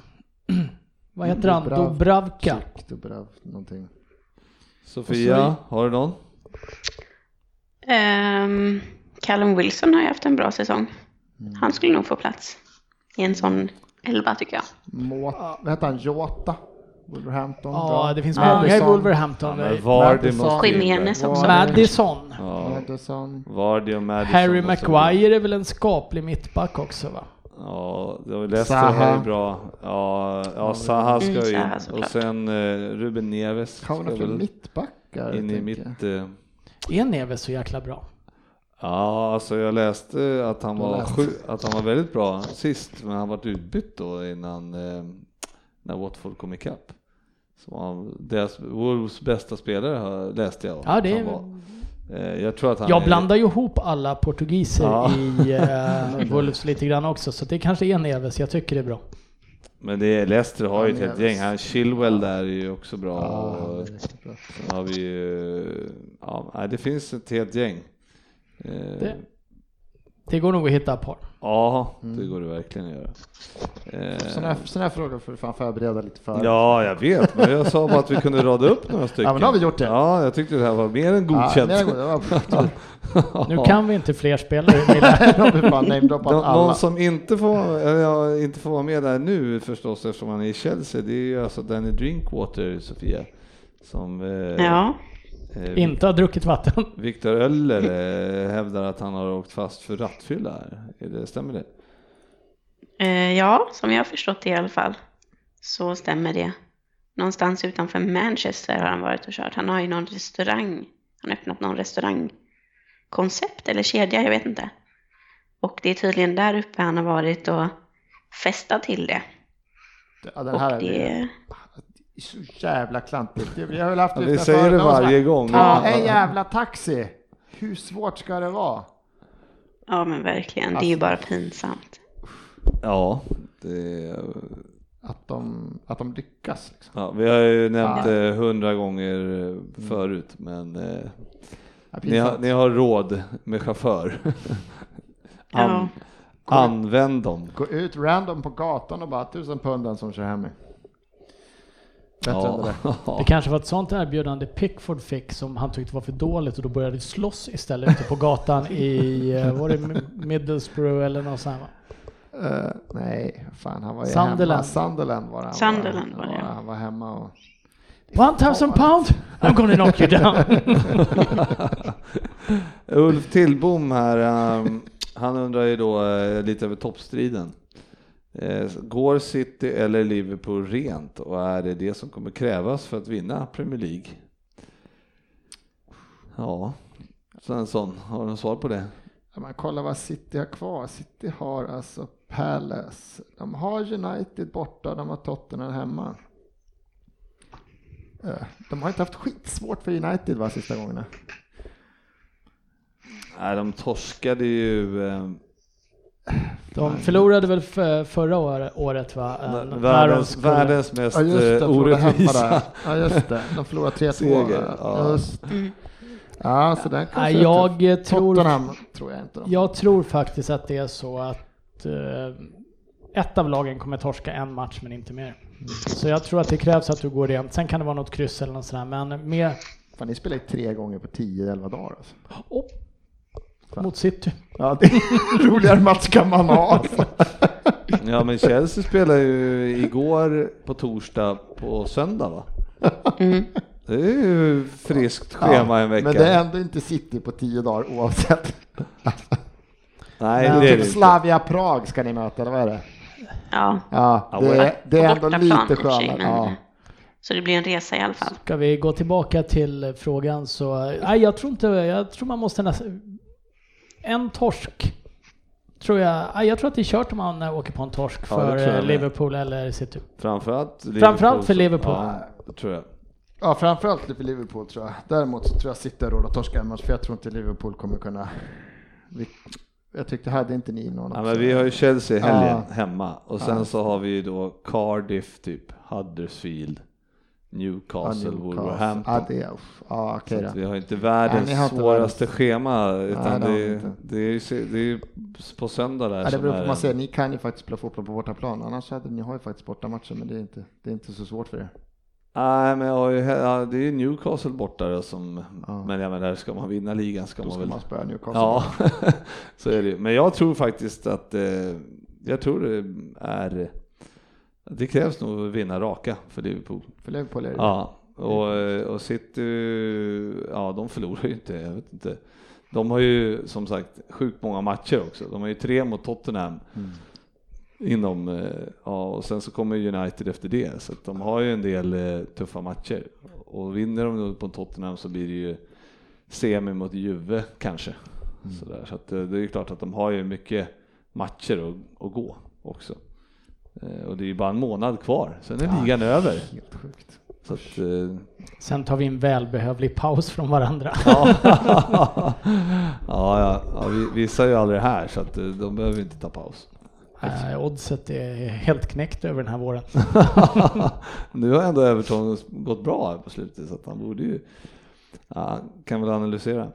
Vad heter han? Dubrav- Dubravka. Chick, Dubrav, någonting. Sofia, har du någon? Ehm, Callum Wilson har ju haft en bra säsong. Han skulle nog få plats i en sån elva tycker jag. Må, vad heter han? Jota? Wolverhampton? Ja, bra. det finns Madison. många i Wolverhampton. Vardy Madison. måste in där. Jimenez också. Madison. Ja, Madison. Vardy och Madison Harry Maguire är väl en skaplig mittback också va? Ja, det Leicester har ju bra. Ja, ja Zaha ska Mm, in. Zaha Och sen eh, Ruben Neves ska väl mittbackar? in i mitt... Eh, Är Neves så jäkla bra? ja, alltså jag läste att han var sju, att han var väldigt bra sist, men han var utbytt då innan eh, när Watford kom ikapp. Så han, deras Wolves bästa spelare har, läste jag. Ja, att det han var. Eh, jag tror att han Jag är, blandar ju ihop alla portugiser Ja. i uh, Wolves lite grann också, så det kanske är Neves. Jag tycker det är bra. Men det är, Leicester har ju ett helt gäng. Han Chilwell där är ju också bra. Ja. Sen har vi ju, ja, det finns ett helt gäng. Eh, Det- Det går nog att hitta ett par. Ja, det Mm. går det verkligen att göra. Eh, Sådana här, såna här frågor får du fan förbereda lite för. ja, jag vet, men jag sa bara att vi kunde rada upp några stycken. Ja, men då har vi gjort det. Ja, jag tyckte det här var mer än godkänt. Ja, nej, det var- Nu kan vi inte fler spelare. Alla. Någon som inte får, ja, inte får vara med där nu förstås eftersom han är i Chelsea, det är ju alltså Danny Drinkwater, Sofia. Som eh, Ja, eh, inte har druckit vatten. Viktor Öller eh, hävdar att han har åkt fast för rattfylla här. Är det, stämmer det? Eh, ja, som jag har förstått det i alla fall så stämmer det. Någonstans utanför Manchester har han varit och kört. Han har ju någon restaurang. Han har öppnat någon restaurangkoncept eller kedja, jag vet inte. Och det är tydligen där uppe han har varit och festat till det. Ja, den här Och är det, så jävla klantigt. Det- Vi har väl haft Ja, det vi förut. säger det varje gång. Ta en jävla taxi. Hur svårt ska det vara? ja men verkligen, det är ju bara pinsamt. Ja, det, Att de, att de lyckas. Liksom. ja, vi har ju nämnt Ja. det hundra gånger eh, förut, men eh, Ja, ni, har, ni har råd med chaufför. Ja. An, använd dem. Gå ut random på gatan och bara tusen pund den som kör hem mig. Bättre än det där. Det kanske var ett sånt erbjudande Pickford fick som han tyckte var för dåligt och då började slåss istället ute på gatan i, eh, var det Middlesbrough eller något sånt va? Eh, nej, fan han var ju Sunderland. hemma. Sunderland var det. Han Sunderland var det, ja, ja. Han var hemma och... One thousand pound! I'm gonna knock you down! Ulf Tillbom här, um, han undrar ju då eh, lite över toppstriden. Eh, går City eller Liverpool rent och är det det som kommer krävas för att vinna Premier League? Ja, Svensson, har du något svar på det? Man kollar vad City har kvar. City har alltså Palace. De har United borta, de har Tottenham hemma. Eh, De har inte haft skitsvårt för United va, sista gångerna. Nej, de torskade ju eh, De förlorade väl för, förra år- året va? De världens, världens mest Ja just det, eh, de förlorade hemma orättvisa. Ja just det, de förlorade 3-2. Seger, ja. Just. Ja, så den kanske jag eh, tror, Tottenham tror jag inte. De. jag tror faktiskt att det är så att eh, ett av lagen kommer torska en match men inte mer. Så jag tror att det krävs att du går rent. Sen kan det vara något kryss eller något sådär. Men mer Fan, ni spelar ju tre gånger på 10-11 dagar alltså. oh, mot City. Ja, det är roligare match kan man ha. Ja, men Chelsea spelade ju igår på torsdag på söndag va? Mm. Det är ju friskt schema en vecka. Men det är ändå inte City på 10 dagar oavsett. Nej, Men det är typ det inte. Slavia Prag ska ni möta, eller vad är det? Ja, Ja, Ja, det, det är ändå lite skönare. men- Ja. så det blir en resa i alla fall. Ska vi gå tillbaka till frågan så, nej jag tror inte, jag tror man måste nästan, en torsk tror jag, jag tror att det är kört om man åker på en torsk för eh. Liverpool eller City. Framförallt Liverpool. Framförallt för Liverpool. Ja, det tror jag. ja, framförallt för Liverpool tror jag. Däremot så tror jag City har råd att torska en match, för jag tror inte Liverpool kommer kunna... Jag tyckte, hade inte ni någon Ja, men vi har ju Chelsea helgen Ja. hemma och sen Ja. så har vi ju då Cardiff, typ Huddersfield, Newcastle, Wolverhampton. Ja, det ja okej Så vi har inte Nej, världens ni har inte svåraste schema utan det vi det, inte. det, är, det är på söndag där Ja, det beror på man säger. Ni kan ju faktiskt spela fotboll på bortaplan. Annars hade ni har ju faktiskt bortamatcher, men det är inte, det är inte så svårt för er. Nej, men jag ja, det är Newcastle borta då som, Ja. men jag menar, ska man vinna ligan ska Då man ska väl... man spöa Newcastle. Ja, så är det ju. Men jag tror faktiskt att, eh, jag tror det är, det krävs nog att vinna raka för Liverpool. För Liverpool är det. Ja, och, och City, ja de förlorar ju inte, jag vet inte. De har ju som sagt sjukt många matcher också. De har ju tre mot Tottenham Mm. inom, eh, ja och sen så kommer United efter det. Så de har ju en del eh, tuffa matcher. Och vinner de nu på Tottenham så blir det ju semi mot Juve kanske. Mm. Sådär. Så eh, det är ju klart att de har ju mycket matcher att, att gå också. Eh, Och det är ju bara en månad kvar, sen är ligan över. Helt sjukt. Så att, eh, Sen tar vi en välbehövlig paus från varandra. ja, ja, ja, ja, vi- vissa är ju aldrig här så att eh, de behöver inte ta paus. Eh, oddset är helt knäckt över den här våren. nu har ändå Everton gått bra här på slutet så att han borde ju Ja, kan väl analysera.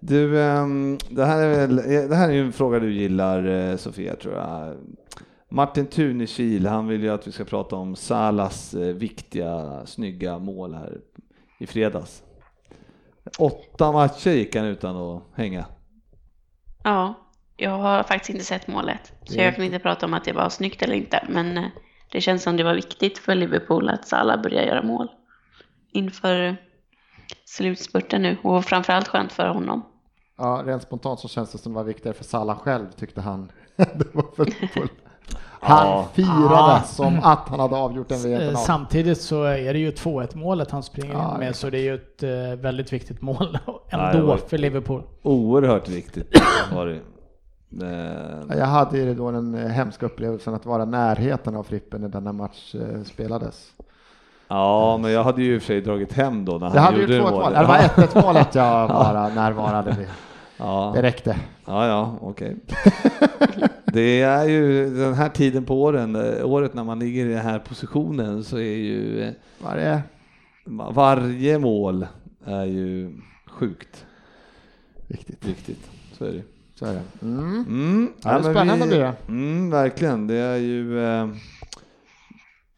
Du, ehm, det här är väl, det här är ju en fråga du gillar Sofia tror jag. Martin Tunekil, han vill ju att vi ska prata om Salas eh, viktiga, snygga mål här i fredags. Åtta matcher gick han utan att hänga. Ja, jag har faktiskt inte sett målet. Så jag kan inte prata om att det var snyggt eller inte. Men eh, det känns som det var viktigt för Liverpool att Salah börjar göra mål inför slutspurten nu. Och framförallt skönt för honom. Ja, rent spontant så känns det som det var viktigare för Salah själv tyckte han. det var för. Han Ja. firade Ah. som att han hade avgjort en Eh, VM-final. Samtidigt så är det ju 2-1 målet han springer Ja, in med, så det är ju ett eh, väldigt viktigt mål det ändå var- för Liverpool. Oerhört viktigt var det. Men, Ja, Jag hade ju då den eh, hemska upplevelsen att vara närheten av Frippen när denna match eh, spelades. Ja, men jag hade ju i och för sig dragit hem då när Det han gjorde 2-1 målet. mål. Det var 1-1 målet jag bara närvarade vid. Ja, Det räckte. ja, ja okej. Det är ju den här tiden på åren, eh, året när man ligger i den här positionen så är ju eh, Var det? varje mål är ju sjukt Viktigt. viktigt. Så är det. Så är det. Mm. Mm, Ja, det är spännande vi, blir det. Mm, verkligen. Det är ju eh,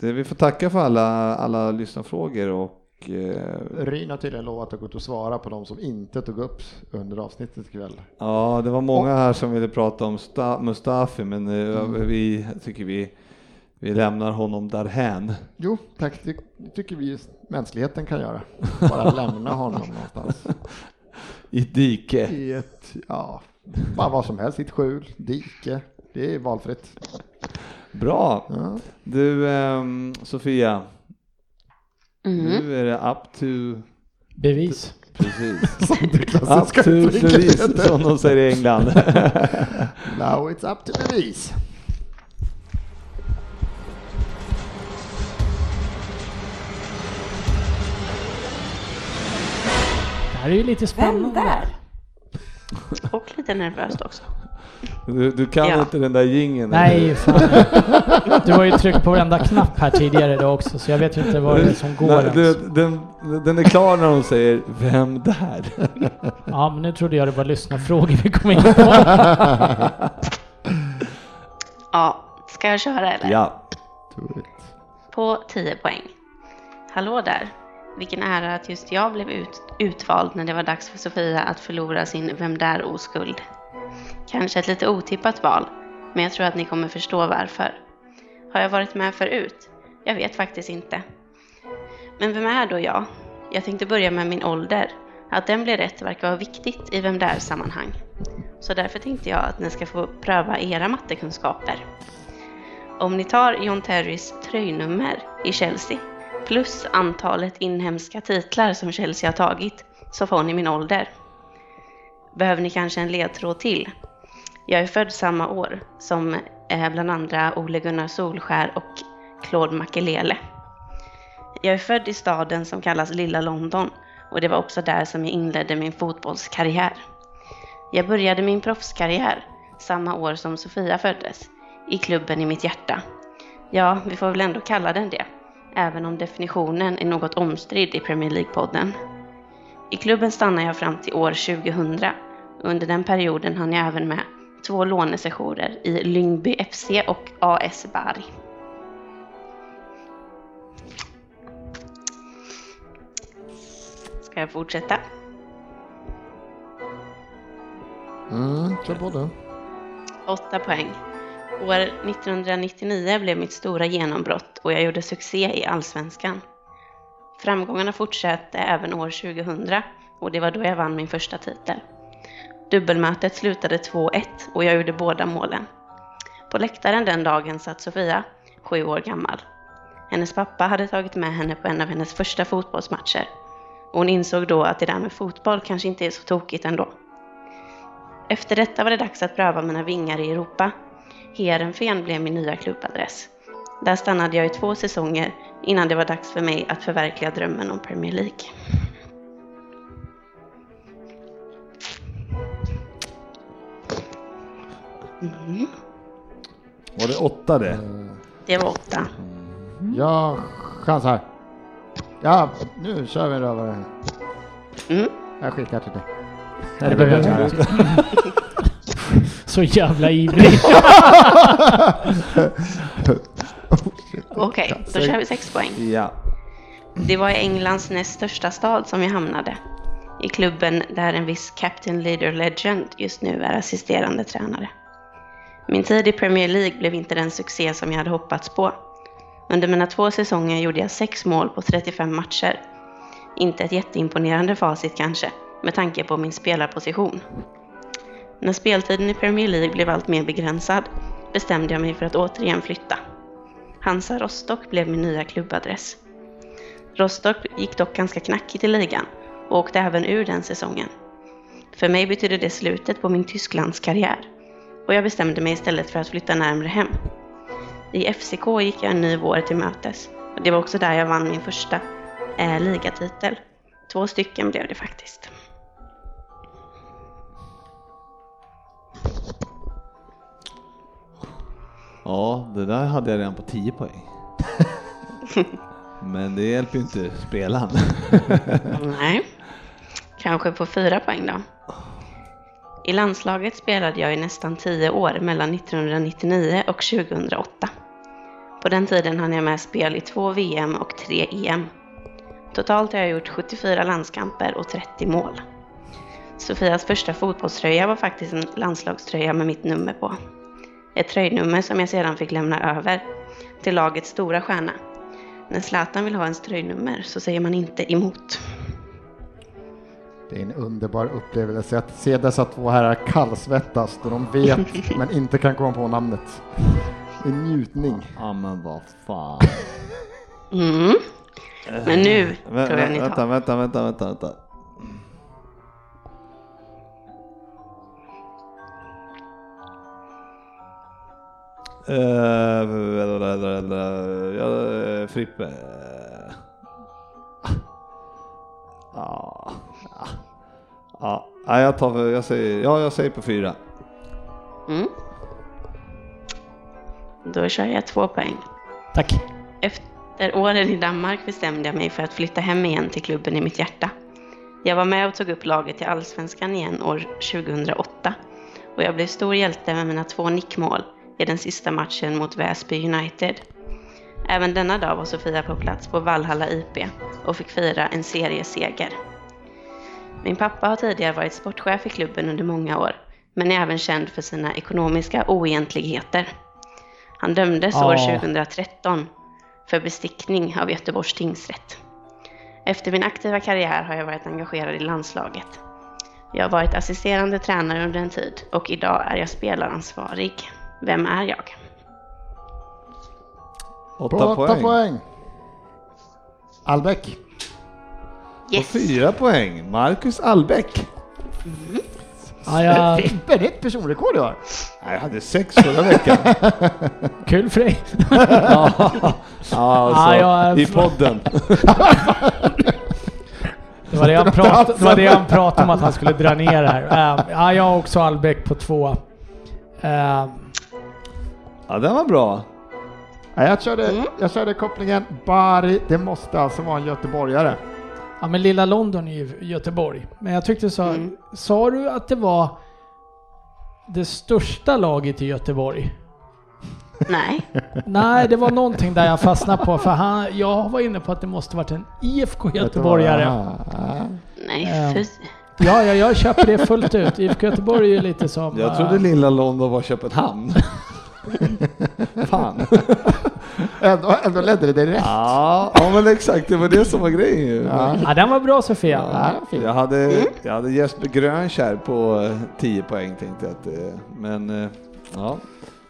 det vi får tacka för alla, alla lyssnarfrågor och eh, Ryn har tydligen lovat att gå ut och svara på de som inte tog upp under avsnittet ikväll. Ja, det var många här som ville prata om Sta- Mustafi, men eh, Mm. vi tycker vi, vi lämnar honom därhän. Jo, tack. Det tycker vi mänskligheten kan göra. Bara lämna honom någonstans. I dike. I ett, ja, bara vad som helst. I ett skjul, dike. Det är valfritt. Bra. Ja. Du, ehm, Sofia, Mm. nu är det up to Bevis. Precis. Som det Up klassiska to uttrycket bevis, heter. som de säger i England. Now it's up to bevis. Det här är ju lite Vem spännande. där? Och lite nervöst också. Du, du kan Ja. inte den där jingeln. Nej, fan. Du har ju tryckt på varenda knapp här tidigare idag också, så jag vet ju inte vad det är som går Nej, du, den, den är klar när de säger ”Vem där?” Ja, men nu trodde jag det var lyssnarfrågor vi kom in på. Ja, ska jag köra eller? Ja. På 10 poäng. Hallå där! Vilken ära att just jag blev ut, utvald när det var dags för Sofia att förlora sin Vem där-oskuld. Kanske ett lite otippat val, men jag tror att ni kommer förstå varför. Har jag varit med förut? Jag vet faktiskt inte. Men vem är då jag? Jag tänkte börja med min ålder. Att den blir rätt verkar vara viktigt i Vem där-sammanhang. Så därför tänkte jag att ni ska få pröva era mattekunskaper. Om ni tar John Terrys tröjnummer i Chelsea plus antalet inhemska titlar som Chelsea har tagit så får ni min ålder. Behöver ni kanske en ledtråd till? Jag är född samma år som eh, bland andra Ole Gunnar Solskär och Claude Makelele. Jag är född i staden som kallas Lilla London och det var också där som jag inledde min fotbollskarriär. Jag började min proffskarriär samma år som Sofia föddes, i klubben i mitt hjärta. Ja, vi får väl ändå kalla den det, även om definitionen är något omstridd i Premier League-podden. I klubben stannade jag fram till år 2000. Under den perioden hann jag även med två lånesessioner i Lyngby FC och AS Bari. Ska jag fortsätta? Mm, kör på du. 8 poäng. År 1999 blev mitt stora genombrott och jag gjorde succé i Allsvenskan. Framgångarna fortsatte även år 2000 och det var då jag vann min första titel. Dubbelmötet slutade 2-1 och jag gjorde båda målen. På läktaren den dagen satt Sofia, sju år gammal. Hennes pappa hade tagit med henne på en av hennes första fotbollsmatcher. Och hon insåg då att det där med fotboll kanske inte är så tokigt ändå. Efter detta var det dags att pröva mina vingar i Europa. Heerenveen blev min nya klubbadress. Där stannade jag i två säsonger innan det var dags för mig att förverkliga drömmen om Premier League. Mm, Var det åtta det? det var åtta. Jag chansar. Ja, nu kör vi en rövare. Mm. Jag skickar till dig. Nej, det behöver jag inte. Så jävla ivrig. Okej, då kör vi sex poäng. Ja. Det var i Englands näst största stad som jag hamnade. I klubben där en viss Captain Leader Legend just nu är assisterande tränare. Min tid i Premier League blev inte den succé som jag hade hoppats på. Under mina två säsonger gjorde jag sex mål på 35 matcher. Inte ett jätteimponerande facit kanske, med tanke på min spelarposition. När speltiden i Premier League blev allt mer begränsad bestämde jag mig för att återigen flytta. Hansa Rostock blev min nya klubbadress. Rostock gick dock ganska knackigt i ligan och åkte även ur den säsongen. För mig betydde det slutet på min Tysklandskarriär och jag bestämde mig istället för att flytta närmre hem. I FCK gick jag en ny vår till mötes och det var också där jag vann min första eh, ligatitel. Två stycken blev det faktiskt. Ja, det där hade jag redan på 10 poäng. Men det hjälper ju inte spelaren. Nej, kanske på fyra poäng då. I landslaget spelade jag i nästan tio år mellan 1999 och 2008. På den tiden hann jag med spel i två VM och tre EM. Totalt har jag gjort 74 landskamper och 30 mål. Sofias första fotbollströja var faktiskt en landslagströja med mitt nummer på. Ett tröjnummer som jag sedan fick lämna över till lagets stora stjärna. När Zlatan vill ha ens tröjnummer så säger man inte emot. Det är en underbar upplevelse att se dessa två herrar kallsvettas då de vet men inte kan komma på namnet. En njutning. Ja men vad fan. Mm. Men nu Vä- tror jag ni vänta, tar. vänta, vänta, vänta, vänta. Uh, ja, Frippe. Ja, ja. Jag tar, jag säger, ja, jag säger på fyra. Mm. Då kör jag två poäng. Tack. Efter åren i Danmark bestämde jag mig för att flytta hem igen till klubben i mitt hjärta. Jag var med och tog upp laget till Allsvenskan igen år 2008 och jag blev stor hjälte med mina två nickmål i den sista matchen mot Väsby United. Även denna dag var Sofia på plats på Vallhalla IP och fick fira en serieseger. Min pappa har tidigare varit sportchef i klubben under många år, men är även känd för sina ekonomiska oegentligheter. Han dömdes Ja. år 2013 för bestickning av Göteborgs tingsrätt. Efter min aktiva karriär har jag varit engagerad i landslaget. Jag har varit assisterande tränare under en tid och idag är jag spelaransvarig. Vem är jag? Åtta poäng. poäng. Albeck. Och Yes! fyra poäng. Marcus Albeck. Ja, jag, Frippe, det är ett personrekord du har. Nej, jag hade sex förra veckan. kul för dig. ja, alltså, Ja, jag- i podden. Det var det han pratade, det var det han pratade om att han skulle dra ner här. Uh, ja, jag har också Albeck på två. Uh, Ja, den var bra. Ja, jag, körde, jag körde kopplingen Bari, det måste alltså vara en göteborgare. Ja, men lilla London är ju Göteborg. Men jag tyckte så. Mm. Sa du att det var det största laget i Göteborg? Nej, Nej, det var någonting där jag fastnade på. För han, jag var inne på att det måste varit en IFK Göteborgare. Nej Ehm. fy. Ja, ja, jag köper det fullt ut. IFK Göteborg är ju lite som... Jag trodde eh, lilla London var Köpenhamn. Fan. Ändå, ändå ledde det dig rätt. Ja, ja, men exakt. Det var det som var grejen ju. Ja. Ja, den var bra Sofia. Ja, fint. Jag hade, jag hade Jesper Grönkär på eh, 10 poäng tänkte jag att det, men eh, ja.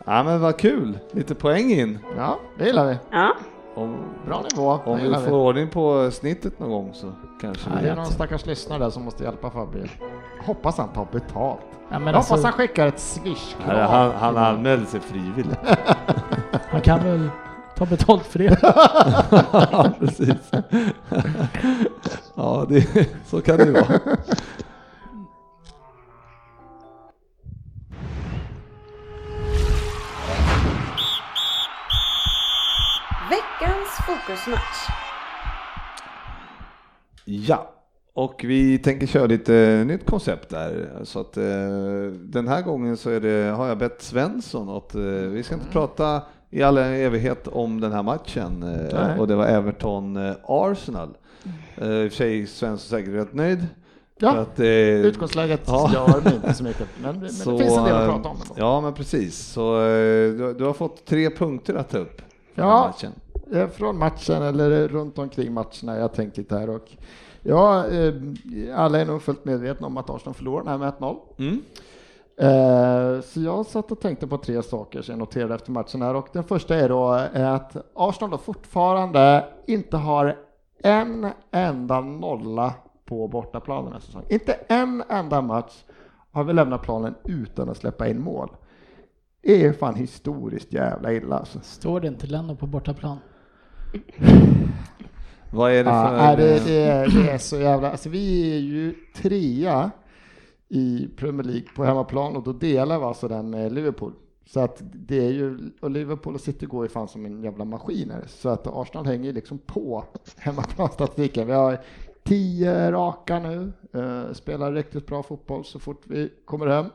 Ja men vad kul, lite poäng in. ja, det gillar vi. Ja, Om, Bra nivå. om vi får ordning på snittet någon gång så kanske Ja, vi... det är någon stackars lyssnare där som måste hjälpa Fabbe. Hoppas han tar betalt. Ja, men Jag alltså, hoppas han skickar ett swish Nej, han, han anmälde sig frivilligt. han kan väl ta betalt för det. ja, precis. ja, det, så kan det vara. Veckans fokusmatch. Ja, och vi tänker köra lite nytt koncept där. Så att eh, den här gången så är det, har jag bett Svensson att eh, vi ska inte prata i all evighet om den här matchen eh, Nej. och det var Everton-Arsenal. Eh, I och för sig Svensson säkert rätt nöjd. Ja, För att, eh, Utgångsläget Ja. gör mig inte så mycket, men, men så, det finns en del att eh, prata om. Ja, men precis. Så eh, du, du har fått tre punkter att ta upp. från Ja. matchen. Eh, Från matchen eller runt omkring matcherna, jag tänkt lite här och ja, eh, alla är nog fullt medvetna om att Arsenal förlorar den här med 1-0. Mm. Eh, Så jag satt och tänkte på tre saker som jag noterade efter matchen här och den första är då eh, att Arsenal då fortfarande inte har en enda nolla på bortaplan den här säsongen. Inte en enda match har vi lämnat planen utan att släppa in mål. Det är fan historiskt jävla illa alltså. Står det inte Lennart på bortaplan? Vad är det Ja, för... nej, det, det, är, det är så jävla... Alltså vi är ju trea i Premier League på hemmaplan och då delar vi alltså den med Liverpool. Så att det är ju, och Liverpool och City går ju fan som en jävla maskin. Så att Arsenal hänger ju liksom på hemmaplanstatistiken. Vi har tio raka nu, eh, spelar riktigt bra fotboll så fort vi kommer hem.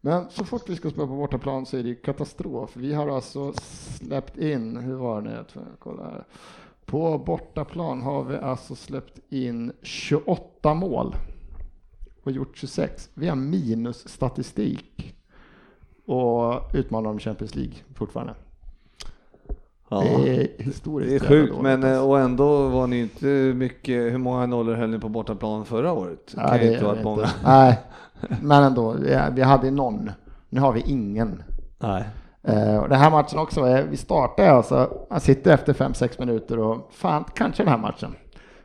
Men så fort vi ska spela på bortaplan så är det ju katastrof. Vi har alltså släppt in, hur var det nu? Jag tror jag kollar här. På bortaplan har vi alltså släppt in 28 mål och gjort 26. Vi har minusstatistik och utmanar om Champions League fortfarande. ja. Det är historiskt. Det är sjukt, dåligt, men eh, alltså. och ändå var ni inte mycket, hur många nollor höll ni på bortaplan förra året? Nej, kan det inte varit många. Nej, men ändå. Vi vi hade någon. Nu har vi ingen. Nej. Eh, och den här matchen också, eh, vi startar alltså, man sitter efter 5-6 minuter och fan, kanske den här matchen.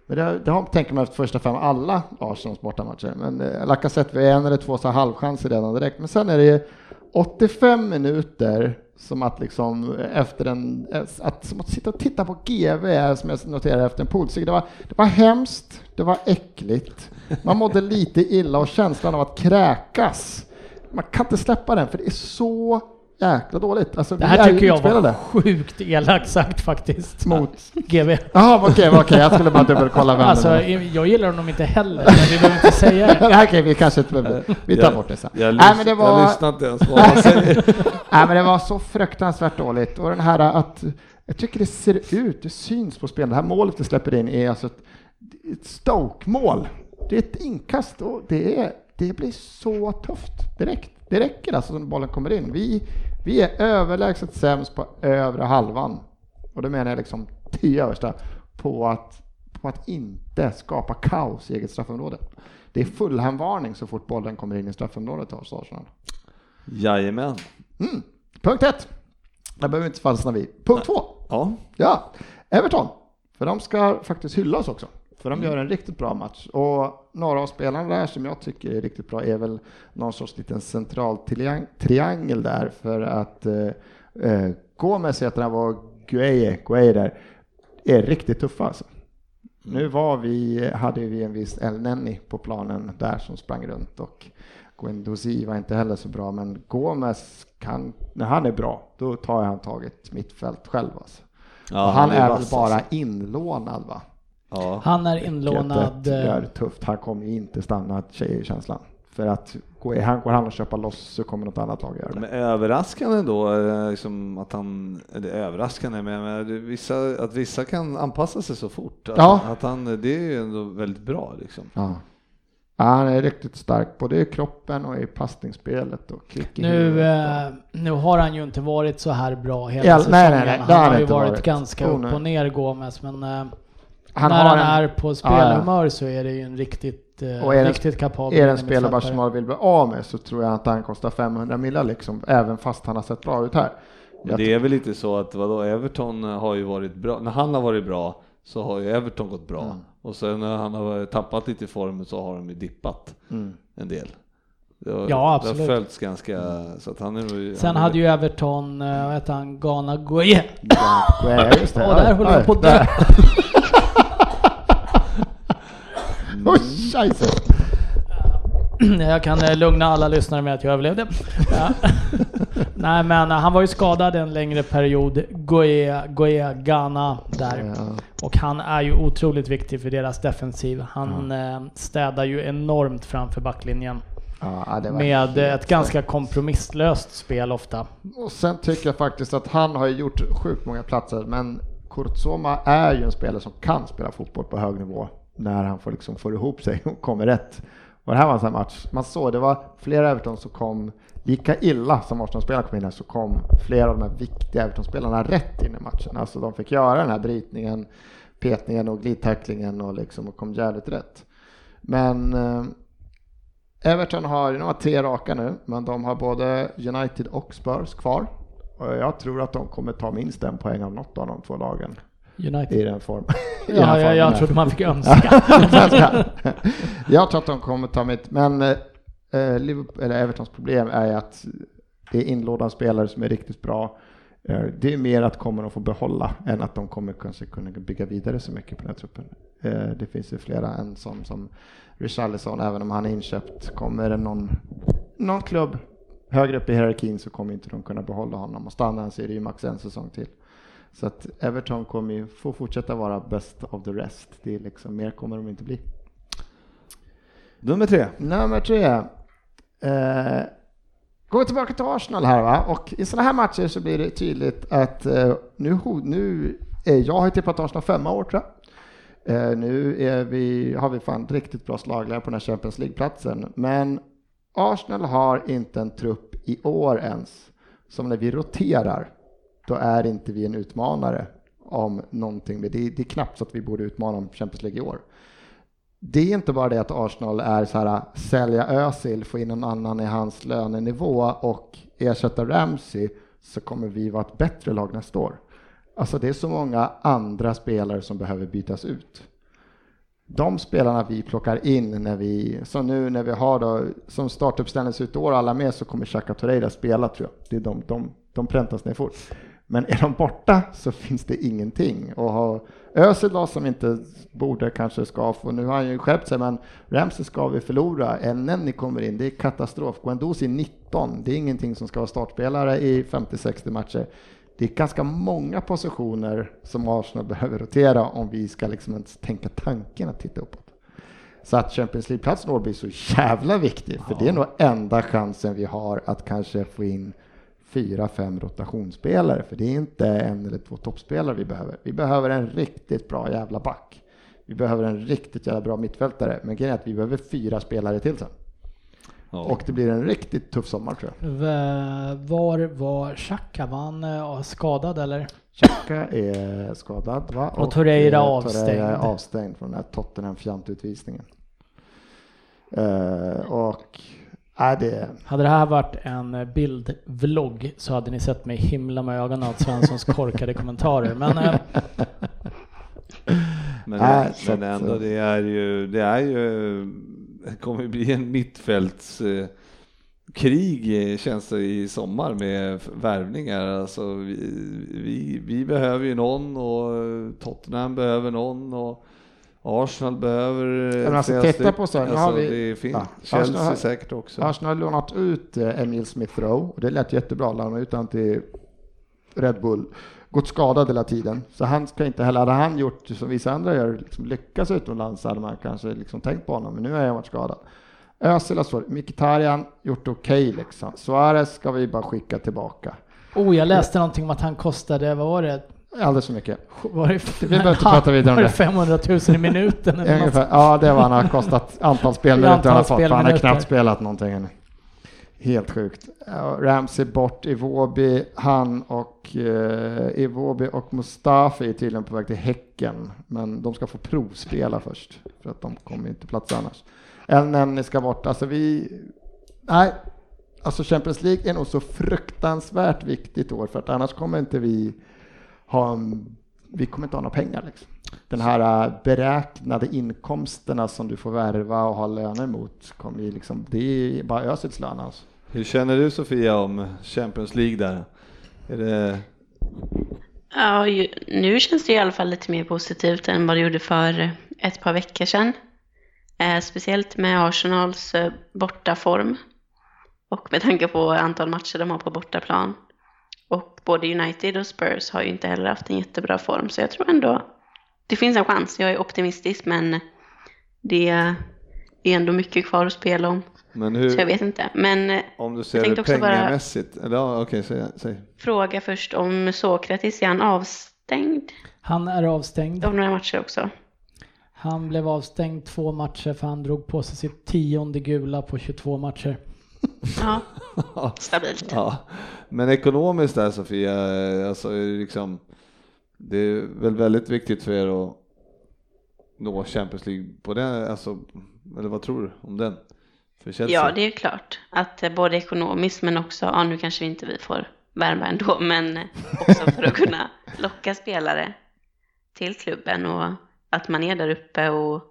Men det, det har tänker man efter första fem alla Arsenals bortamatcher. Men eh, Lacazette, vi har en eller två så halvchanser redan direkt. Men sen är det 85 minuter som att liksom eh, efter en, eh, att, som att sitta och titta på GV eh, som jag noterade efter en poolseger. Det var, det var hemskt, det var äckligt. Man mådde lite illa och känslan av att kräkas. Man kan inte släppa den för det är så jäkla dåligt. Alltså, det här tycker jag var sjukt elakt sagt faktiskt. Mot GV. Jaha, okej, okay, okay. jag skulle bara dubbelkolla vem Alltså, jag gillar honom inte heller, men vi behöver inte säga det. okej, okay, vi kanske inte Vi tar jag, bort det sen. Jag, Nej, men det var, jag lyssnar inte ens vad han säger. Nej, men det var så fruktansvärt dåligt. Och den här att, jag tycker det ser ut, det syns på spelet. Det här målet vi släpper in är alltså ett, ett Stoke-mål. Det är ett inkast och det, är, det blir så tufft direkt. Det räcker alltså när bollen kommer in. Vi, vi är överlägset sämst på övre halvan. Och då menar jag liksom tio översta på att, på att inte skapa kaos i eget straffområde. Det är fullhemvarning så fort bollen kommer in i straffområdet hos Arsenal. Jajamän. Mm. Punkt ett. Där behöver inte fastna vid. Punkt två. Ja. ja. Everton. För de ska faktiskt hyllas också. För de gör en riktigt bra match. Och några av spelarna där som jag tycker är riktigt bra är väl någon sorts liten central triangel där för att eh, eh Gomes heter han var Gueye, Gueye där, är riktigt tuffa alltså. Mm. Nu var vi, hade vi en viss El Nenni på planen där som sprang runt och Guendouzi var inte heller så bra, men Gomes kan, när han är bra, då tar han taget mittfält själv alltså. Ja, han, han, är, är väl bara alltså. inlånad va? Ja, han är inlånad. Det är eh, tufft. Han kommer inte stanna, tjejkänslan. För att går han, går han och köpa loss så kommer något annat lag göra det. Men överraskande då, eh, liksom att han, eller överraskande, men vissa, att vissa kan anpassa sig så fort. Att, ja. att han, det är ju ändå väldigt bra liksom. Ja. Ja, han är riktigt stark både i kroppen och i passningsspelet och nu, eh, nu har han ju inte varit så här bra hela ja, säsongen. Nej, nej, nej, han har ju varit, varit, ganska upp och ner Gomes, men eh, han när han en, är på spelhumör ja, så är det ju en riktigt, eh, och är riktigt kapabel Är det en spelare Barcelona vill bli av med så tror jag att han kostar 500 miljoner liksom, även fast han har sett bra ut här. Men det är väl lite så att vadå, Everton har ju varit bra, när han har varit bra så har ju Everton gått bra mm. och sen när han har tappat lite i formen så har de ju dippat mm. en del. Det har, ja, absolut. Det har följts ganska, så att han är Sen han hade ju Everton, eh, vad heter han, Ghana Gueye. Gueye, just det. Och där håller jag på att dö. Oh, scheisse. Jag kan eh, lugna alla lyssnare med att jag överlevde. Ja. Nej men eh, han var ju skadad en längre period, Goea, Goea Ghana där. Ja. Och han är ju otroligt viktig för deras defensiv. Han ja. Eh, städar ju enormt framför backlinjen. Ja, med ett ganska kompromisslöst spel ofta. Och sen tycker jag faktiskt att han har gjort sjukt många platser, men Kurtzoma är ju en spelare som kan spela fotboll på hög nivå när han får, liksom, får ihop sig och kommer rätt. Och det här var en sån match, man såg det var flera Everton som kom lika illa som Arsenal-spelarna kom in här så kom flera av de här viktiga Everton-spelarna rätt in i matchen. Alltså de fick göra den här brytningen, petningen och glidtacklingen och liksom och kom jävligt rätt. Men eh, Everton har, de har tre raka nu, men de har både United och Spurs kvar. Och jag tror att de kommer ta minst en poäng av något av de två lagen. United. I den form. ja, ja, jag trodde man fick önska. jag tror att de kommer ta mitt, men eh, Liverpool, eller Evertons problem är att det är inlådande spelare som är riktigt bra. Eh, det är mer att kommer de få behålla än att de kommer kanske kunna bygga vidare så mycket på den här truppen. Eh, det finns ju flera, en som, som Richarlison, även om han är inköpt, kommer det någon, någon klubb högre upp i hierarkin så kommer inte de kunna behålla honom och stannar han så är det ju max en säsong till. Så att Everton kommer ju få fortsätta vara best of the rest. Det är liksom, mer kommer de inte bli. Nummer tre. Nummer tre. Eh, går vi tillbaka till Arsenal här va? Och i sådana här matcher så blir det tydligt att eh, nu, nu är jag har tippat Arsenal femma år tror jag. Eh, nu vi, har vi fan riktigt bra slagläge på den här Champions League-platsen. Men Arsenal har inte en trupp i år ens som när vi roterar då är inte vi en utmanare om någonting. Det är, det är knappt så att vi borde utmana om Champions League i år. Det är inte bara det att Arsenal är så här sälja Özil, få in någon annan i hans lönenivå och ersätta Ramsey så kommer vi vara ett bättre lag nästa år. Alltså det är så många andra spelare som behöver bytas ut. De spelarna vi plockar in när vi, som nu när vi har då, som startuppställning ser ut år alla med så kommer Chaka Torreira spela tror jag. Det är de, de, de präntas ner fort. Men är de borta så finns det ingenting. Och ha Özil då som inte borde kanske ska få, nu har han ju skärpt sig, men Ramsey ska vi förlora. Nenni kommer in, det är katastrof. Guendouzi 19, det är ingenting som ska vara startspelare i 50-60 matcher. Det är ganska många positioner som Arsenal behöver rotera om vi ska liksom ens tänka tanken att titta uppåt. Så att Champions League-platsen blir så jävla viktig, för det är nog enda chansen vi har att kanske få in fyra, fem rotationsspelare, för det är inte en eller två toppspelare vi behöver. Vi behöver en riktigt bra jävla back. Vi behöver en riktigt jävla bra mittfältare, men grejen är att vi behöver fyra spelare till sen. Ja. Och det blir en riktigt tuff sommar tror jag. Var var Xhaka? Var han uh, skadad eller? Xhaka är skadad va? Och, och Torreira avstängd. Torreira är avstängd från den här Tottenham fjantutvisningen. Uh, och Nej, det... Hade det här varit en bildvlogg så hade ni sett mig himla med ögonen åt Svenssons korkade kommentarer. Men, äh... men, Nej, men ändå, det är ju, det är ju, det kommer bli en mittfältskrig känns det i sommar med värvningar. Alltså vi, vi, vi behöver ju någon och Tottenham behöver någon. Och Arsenal behöver men alltså, titta på så, alltså, vi, det finns, ja, Chelsea har, säkert också. Arsenal har lånat ut eh, Emil Smith Rowe och det lät jättebra, låna ut han till Red Bull. Gått skadad hela tiden, så han ska inte heller, hade han gjort som vissa andra gör, liksom lyckas utomlands hade man kanske liksom tänkt på honom, men nu har han varit skadad. Özil har svårt, Mkhitaryan gjort okej okay, liksom. Suarez ska vi bara skicka tillbaka. Oh, jag läste någonting om att han kostade, vad var det, Alldeles för mycket. Var det, vi behöver inte prata vidare om det. 500 000 i minuten? Ungefär. Ja, det var han har kostat antal spelminuter han har fått. Han har knappt spelat någonting. Helt sjukt. Ramsey bort, Iwobi, han och eh, Iwobi och Mustafi är tydligen på väg till Häcken. Men de ska få provspela först för att de kommer inte platsa annars. Elneny ska bort. Alltså vi... Nej, alltså Champions League är nog så fruktansvärt viktigt år för att annars kommer inte vi ha en, vi kommer inte ha några pengar. Liksom. Den här äh, beräknade inkomsterna som du får värva och ha löner mot, kommer ju liksom, det är bara Özils lön alltså. Hur känner du Sofia om Champions League där? Är det... Ja, nu känns det i alla fall lite mer positivt än vad det gjorde för ett par veckor sedan. Eh, speciellt med Arsenals eh, bortaform och med tanke på antal matcher de har på bortaplan. Och både United och Spurs har ju inte heller haft en jättebra form, så jag tror ändå det finns en chans. Jag är optimistisk, men det är ändå mycket kvar att spela om. Men hur, så jag vet inte. Men eh, om du ser det pengamässigt, eller ja, okej, säg, säg. Fråga först om Sokratis, är han avstängd? Han är avstängd. Av några matcher också. Han blev avstängd två matcher för han drog på sig sitt tionde gula på 22 matcher. Ja, stabilt. Ja. Men ekonomiskt där Sofia, alltså liksom, det är väl väldigt viktigt för er att nå Champions League på den, alltså, eller vad tror du om den? Ja, det är klart att eh, både ekonomiskt men också, ja nu kanske inte vi får värma ändå, men också för att kunna locka spelare till klubben och att man är där uppe och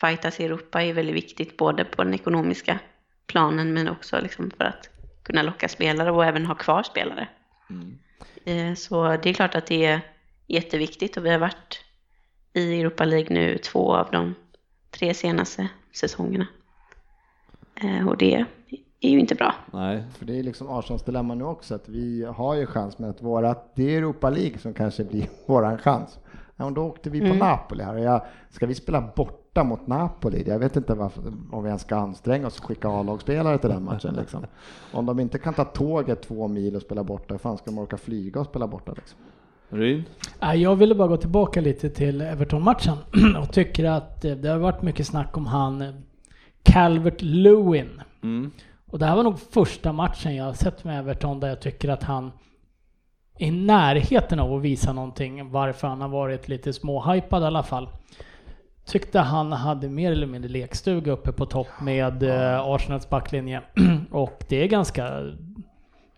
fightas i Europa är väldigt viktigt både på den ekonomiska planen men också liksom för att kunna locka spelare och även ha kvar spelare. Mm. Eh, så det är klart att det är jätteviktigt och vi har varit i Europa League nu två av de tre senaste säsongerna. Eh, och det är ju inte bra. Nej. För det är liksom Arsenals dilemma nu också, att vi har ju chans med att våra, det är Europa League som kanske blir våran chans. Ja, då åkte vi på mm. Napoli här och jag, ska vi spela borta mot Napoli? Jag vet inte varför, om vi ens ska anstränga oss och skicka A-lagsspelare till den matchen. Liksom. Om de inte kan ta tåget två mil och spela borta, hur fan ska de orka flyga och spela borta? Liksom? Ryn? Jag ville bara gå tillbaka lite till Everton-matchen och tycker att det har varit mycket snack om han Calvert Lewin. Mm. Och det här var nog första matchen jag har sett med Everton där jag tycker att han i närheten av att visa någonting varför han har varit lite småhypad i alla fall. Tyckte han hade mer eller mindre lekstuga uppe på topp med eh, Arsenals backlinje. och det är ganska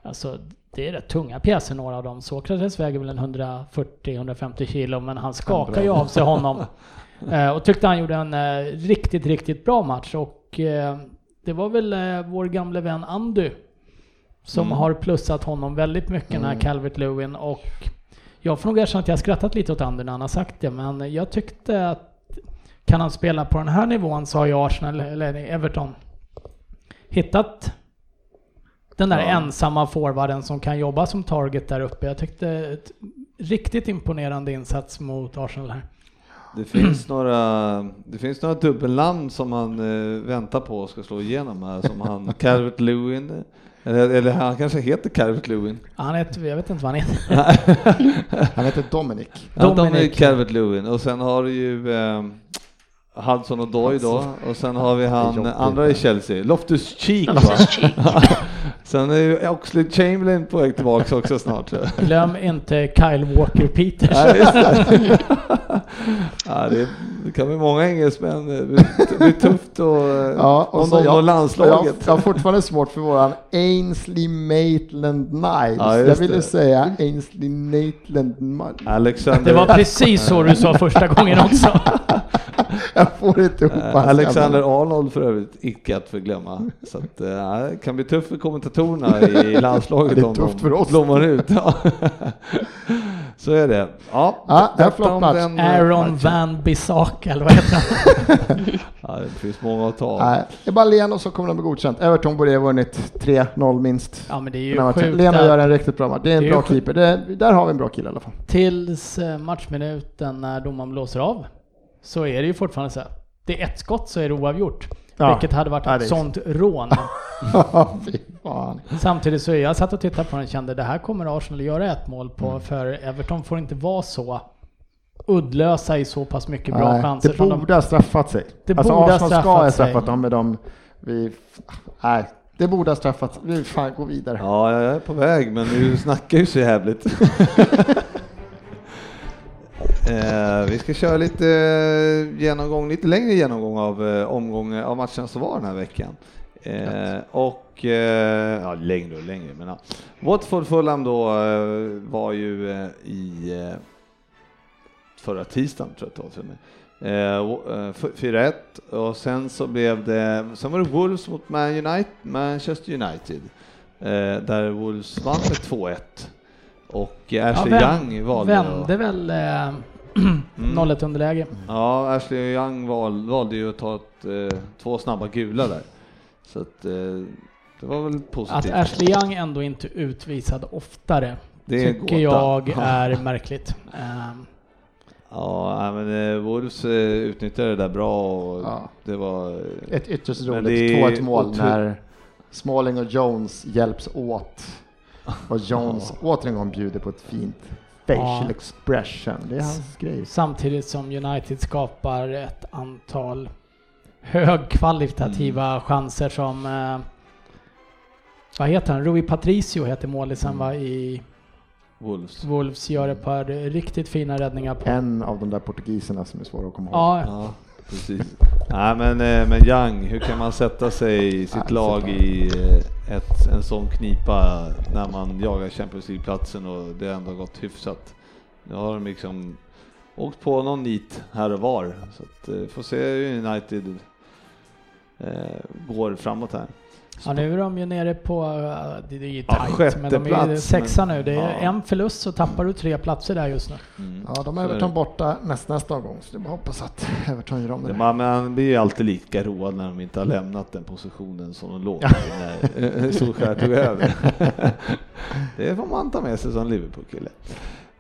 Alltså, det är rätt tunga pjäser några av dem. Sokrates väger väl en 140-150 kilo, men han skakar ju av sig honom. Eh, och tyckte han gjorde en eh, riktigt, riktigt bra match. Och eh, det var väl vår gamle vän Andy som Mm. har plussat honom väldigt mycket, den här Calvert Lewin. Och jag får nog erkänna att jag har skrattat lite åt Andy när han har sagt det, men jag tyckte att kan han spela på den här nivån så har ju Arsenal, eller Everton, hittat den där Ja. ensamma forwarden som kan jobba som target där uppe. Jag tyckte ett riktigt imponerande insats mot Arsenal här. Det finns några, det finns några dubbelnamn som han eh, väntar på ska slå igenom här, som han Calvert Lewin, eller, eller han kanske heter Calvert Lewin. Han heter, jag vet inte vad han heter. Han heter Dominic. Ja, de är Dominic. Calvert Lewin och sen har du ju eh, Hudson och Doy då och sen har vi han Jobbigt. andra i Chelsea, Loftus Cheek va? Sen är ju Oxlade Chamberlain på väg tillbaks också snart. Glöm inte Kyle Walker Peters. Ja, det. ja, det, kan bli många engelsmän. Det blir, tufft och, Ja, om så de jag- landslaget. Jag, jag har fortfarande svårt för våran Ainsley Maitland Niles. Ja, jag ville det. säga Ainsley Maitland Niles. Alexander, Det var precis så du sa första gången också. Jag får inte ihop eh, hans Alexander Arnold för övrigt, icke att förglömma. Så att, eh, ja, det kan bli tufft för kommentatorerna i landslaget Det är om tufft de för oss. blommar ut. Ja. Så är det. Ja, Ja, det är flott match. den, eh, Aaron matchen. Van Bissaka, eller vad heter han? Ja, det finns många att ta. Nej, det är bara Leno som kommer att bli godkänt. Everton borde ha vunnit 3-0 minst. Ja men det är ju sjukt Leno gör en riktigt bra match. Det är en Det är bra keeper. Det, där har vi en bra kille i alla fall. tills eh, matchminuten när domaren blåser av så är det ju fortfarande så här. Det är ett skott så är det oavgjort. Ja. Vilket hade varit Ja, ett sånt rån. Samtidigt så är jag satt och tittade på den och kände det här kommer Arsenal att göra ett mål på för Everton får inte vara så uddlösa i så pass mycket bra Nej, chanser det borde de... ha straffat sig. Det alltså borde ha Arsenal ska ha straffat dem med dem. Vi, nej, det borde ha straffat Vi fan gå vidare. Ja, jag är på väg, men du snackar ju så jävligt. eh, vi ska köra lite eh, genomgång, lite längre genomgång av eh, omgångar av matcherna som var den här veckan. Eh, och, eh, ja längre och längre, men ja. Watford Fulham då eh, var ju i förra tisdagen tror jag det var. Eh, wo- eh, f- 4-1 och sen så blev det, sen var det Wolves mot Man United, Manchester United. Eh, där Wolves vann med 2-1. Och Ashley Ja, Young valde att- Vände väl eh, Mm. 0-1 underläge. Ja, Ashley Young val, valde ju att ta ett, eh, två snabba gula där. Så att, eh, det var väl Att positivt. Ashley Young ändå inte utvisad oftare Det tycker gåta. jag är märkligt. Ehm, Ja, men eh, Wolves eh, utnyttjade det där bra och Ja. det var... eh, Ett ytterst roligt det är 2-1 mål otro- när Smalling och Jones hjälps åt. Och Jones återigen bjuder på ett fint facial Ja. expression. Det är hans grej. Samtidigt som United skapar ett antal högkvalitativa Mm. chanser som eh, vad heter han? Rui Patricio heter målisen Mm. va i Wolves. Wolves gör ett par riktigt fina räddningar på. En av de där portugiserna som är svåra att komma ihåg. Ja, Ja, precis. Nej, men, eh, men Young, hur kan man sätta sig i sitt lag i eh, ett, en sån knipa när man jagar Champions League-platsen och det ändå gått hyfsat. Nu har de liksom åkt på någon nit här och var, så att, eh, får se hur United eh, går framåt här. Ja, nu är de ju nere på, eh, det är ju Ja, tajt, sjätte men de är ju plats, sexa men- nu. Det är ja. en förlust så tappar du tre platser där just nu. Mm. Ja, de är Everton borta nästa, nästa omgång, så det bara hoppas att Everton gör om det. Man, man blir ju alltid lika road när de inte har lämnat den positionen som de låg Ja. i när Solskjaer tog över. det får man ta med sig som Liverpool-kille.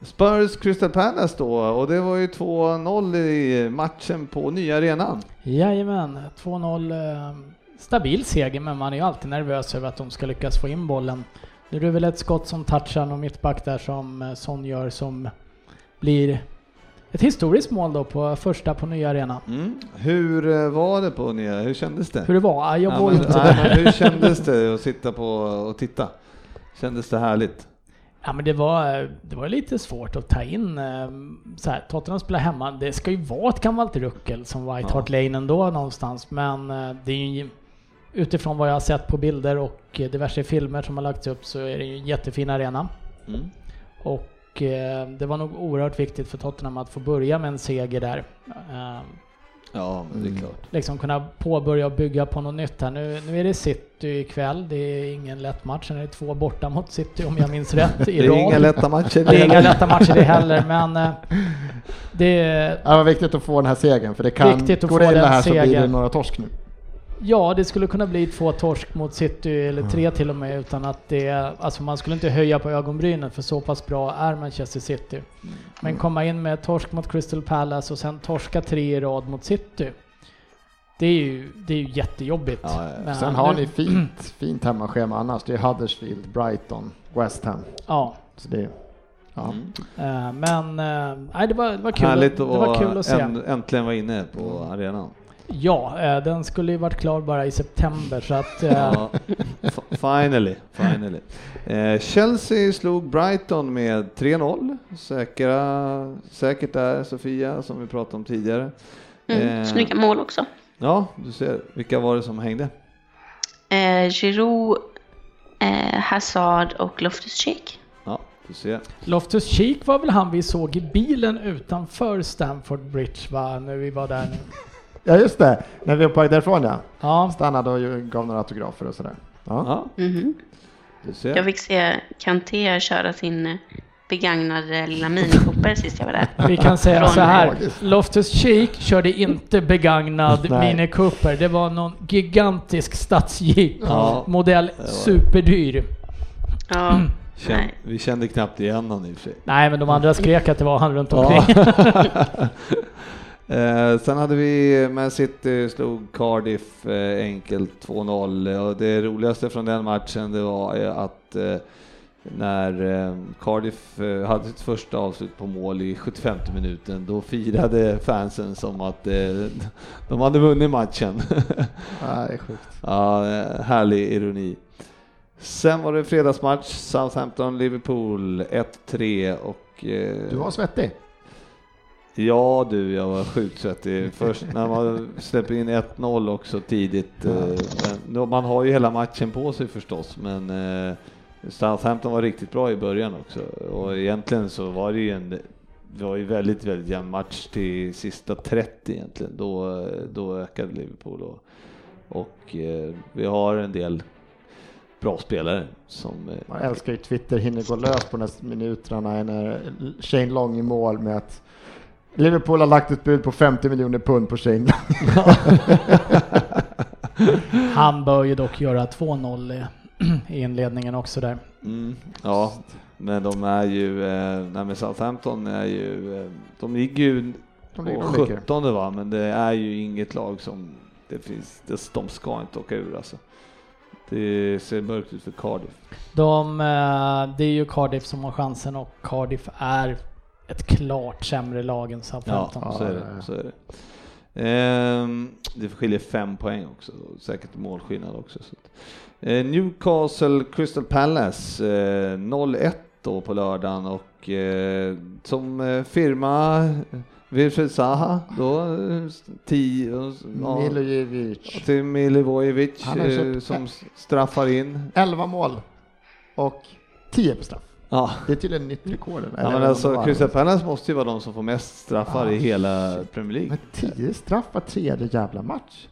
Spurs Crystal Palace då, och det var ju 2-0 i matchen på nya arenan. Jajamän, 2-0. Stabil seger, men man är ju alltid nervös över att de ska lyckas få in bollen. Nu är det väl ett skott som touchar någon mittback där som eh, Son gör som blir ett historiskt mål då på första på nya arenan. Mm. Hur eh, var det på nya, hur kändes det? Hur det var? Jag Ja, var ju men, inte där. hur kändes det att sitta på och titta? Kändes det härligt? Ja men det var, det var lite svårt att ta in eh, så här, Tottenham spelar hemma. Det ska ju vara ett gammalt ruckel som White Hart Lane ändå någonstans. Men eh, det är ju utifrån vad jag har sett på bilder och eh, diverse filmer som har lagts upp så är det ju en jättefin arena. Mm. Och eh, det var nog oerhört viktigt för Tottenham att få börja med en seger där. Eh, Ja, men det är Mm. klart. liksom kunna påbörja och bygga på något nytt här. Nu, nu är det City ikväll. Det är ingen lätt match. Sen är det två borta mot City om jag minns rätt i Det är rad. inga lätta matcher. det är inga lätta matcher det heller, men eh, det, Det var viktigt att få den här segern för det kan Viktigt att gå få den här så blir det segern. några torsk nu. Ja, det skulle kunna bli två torsk mot City eller tre till och med utan att det, alltså man skulle inte höja på ögonbrynen för så pass bra är Manchester City. Men komma in med torsk mot Crystal Palace och sen torska tre i rad mot City. Det är ju, det är ju jättejobbigt. Ja, ja. Men Sen har nu- ni fint, fint hemmaschema annars. Det är Huddersfield, Brighton, West Ham. Ja, Så det, ja. Mm. eh, men eh, nej, det var, det var kul. Härligt det var kul att se. änt- äntligen vara inne på arenan. Ja, eh, den skulle ju varit klar bara i september så att eh, Ja, finally, finally. Eh, Chelsea slog Brighton med 3-0. Säkra, säkert där, Sofia, som vi pratade om tidigare. Mm, Eh. Snygga mål också. Ja, du ser. Vilka var det som hängde? Eh, Giroud, eh, Hazard och Loftus-Cheek. Ja, du ser. Loftus Cheek var väl han vi såg i bilen utanför Stamford Bridge va, när vi var där nu. ja just det, när vi var på väg därifrån ja. Ja, Stannade och gav några autografer och sådär. Ja. Ja, du ser. Jag fick se Kanté köra sin eh, begagnade lilla Mini Cooper sist jag var där. vi kan säga Från- så här. Loftus Cheek körde inte begagnad Nej. Mini Cooper. Det var någon gigantisk stadsjeep. Ja. Modell superdyr. Ja, Känn, nej. vi kände knappt igen honom i och för sig. Nej, men de andra skrek att det var han runt omkring. Eh, sen hade vi Man City slog Cardiff eh, enkelt 2-0 och det roligaste från den matchen det var eh, att eh, när eh, Cardiff eh, hade sitt första avslut på mål i 75 minuten då firade fansen som att de hade vunnit matchen. Ja, det är sjukt. ja, härlig ironi. Sen var det fredagsmatch, Southampton-Liverpool 1-3 och Du var svettig. Ja du, jag var sjukt svettig. Först när man släpper in 1-0 också tidigt. Eh, men, man har ju hela matchen på sig förstås, men eh, Southampton var riktigt bra i början också. Och egentligen så var det ju en det var ju väldigt, väldigt jämn match till sista 30 egentligen. Då, eh, då ökade Liverpool och, och eh, vi har en del bra spelare som eh, Man älskar ju Twitter, hinner gå lös på de här minuterna när Shane Long i mål med att Liverpool har lagt ett bud på 50 miljoner pund på Shane Long. Han bör ju dock göra 2-0 i, inledningen också där. Mm, ja, men de är ju, eh, nej men Southampton är ju, eh, de ligger ju De ligger på och leker. 17 va, men det är ju inget lag som det finns, det, de ska inte åka ur alltså. Det ser mörkt ut för Cardiff. De, eh, det är ju Cardiff som har chansen och Cardiff är ett klart sämre lag än Southampton. Ja, så är Ja, det. Så är det. Ehm, det skiljer fem poäng också, säkert målskillnad också. Eh, Newcastle Crystal Palace eh, 0-1 då på lördagen och eh, som eh, firma Wilfred Zaha då eh, 10 ja, Milojevic. till Milivojevic eh, som straffar in. 11 mål och 10 på straff. Ja. Det är tydligen nytt rekord. Ja, men vad alltså. Crystal Palace måste ju vara de som får mest straffar Ja, i hela Premier League. Men 10 straff var tredje jävla match.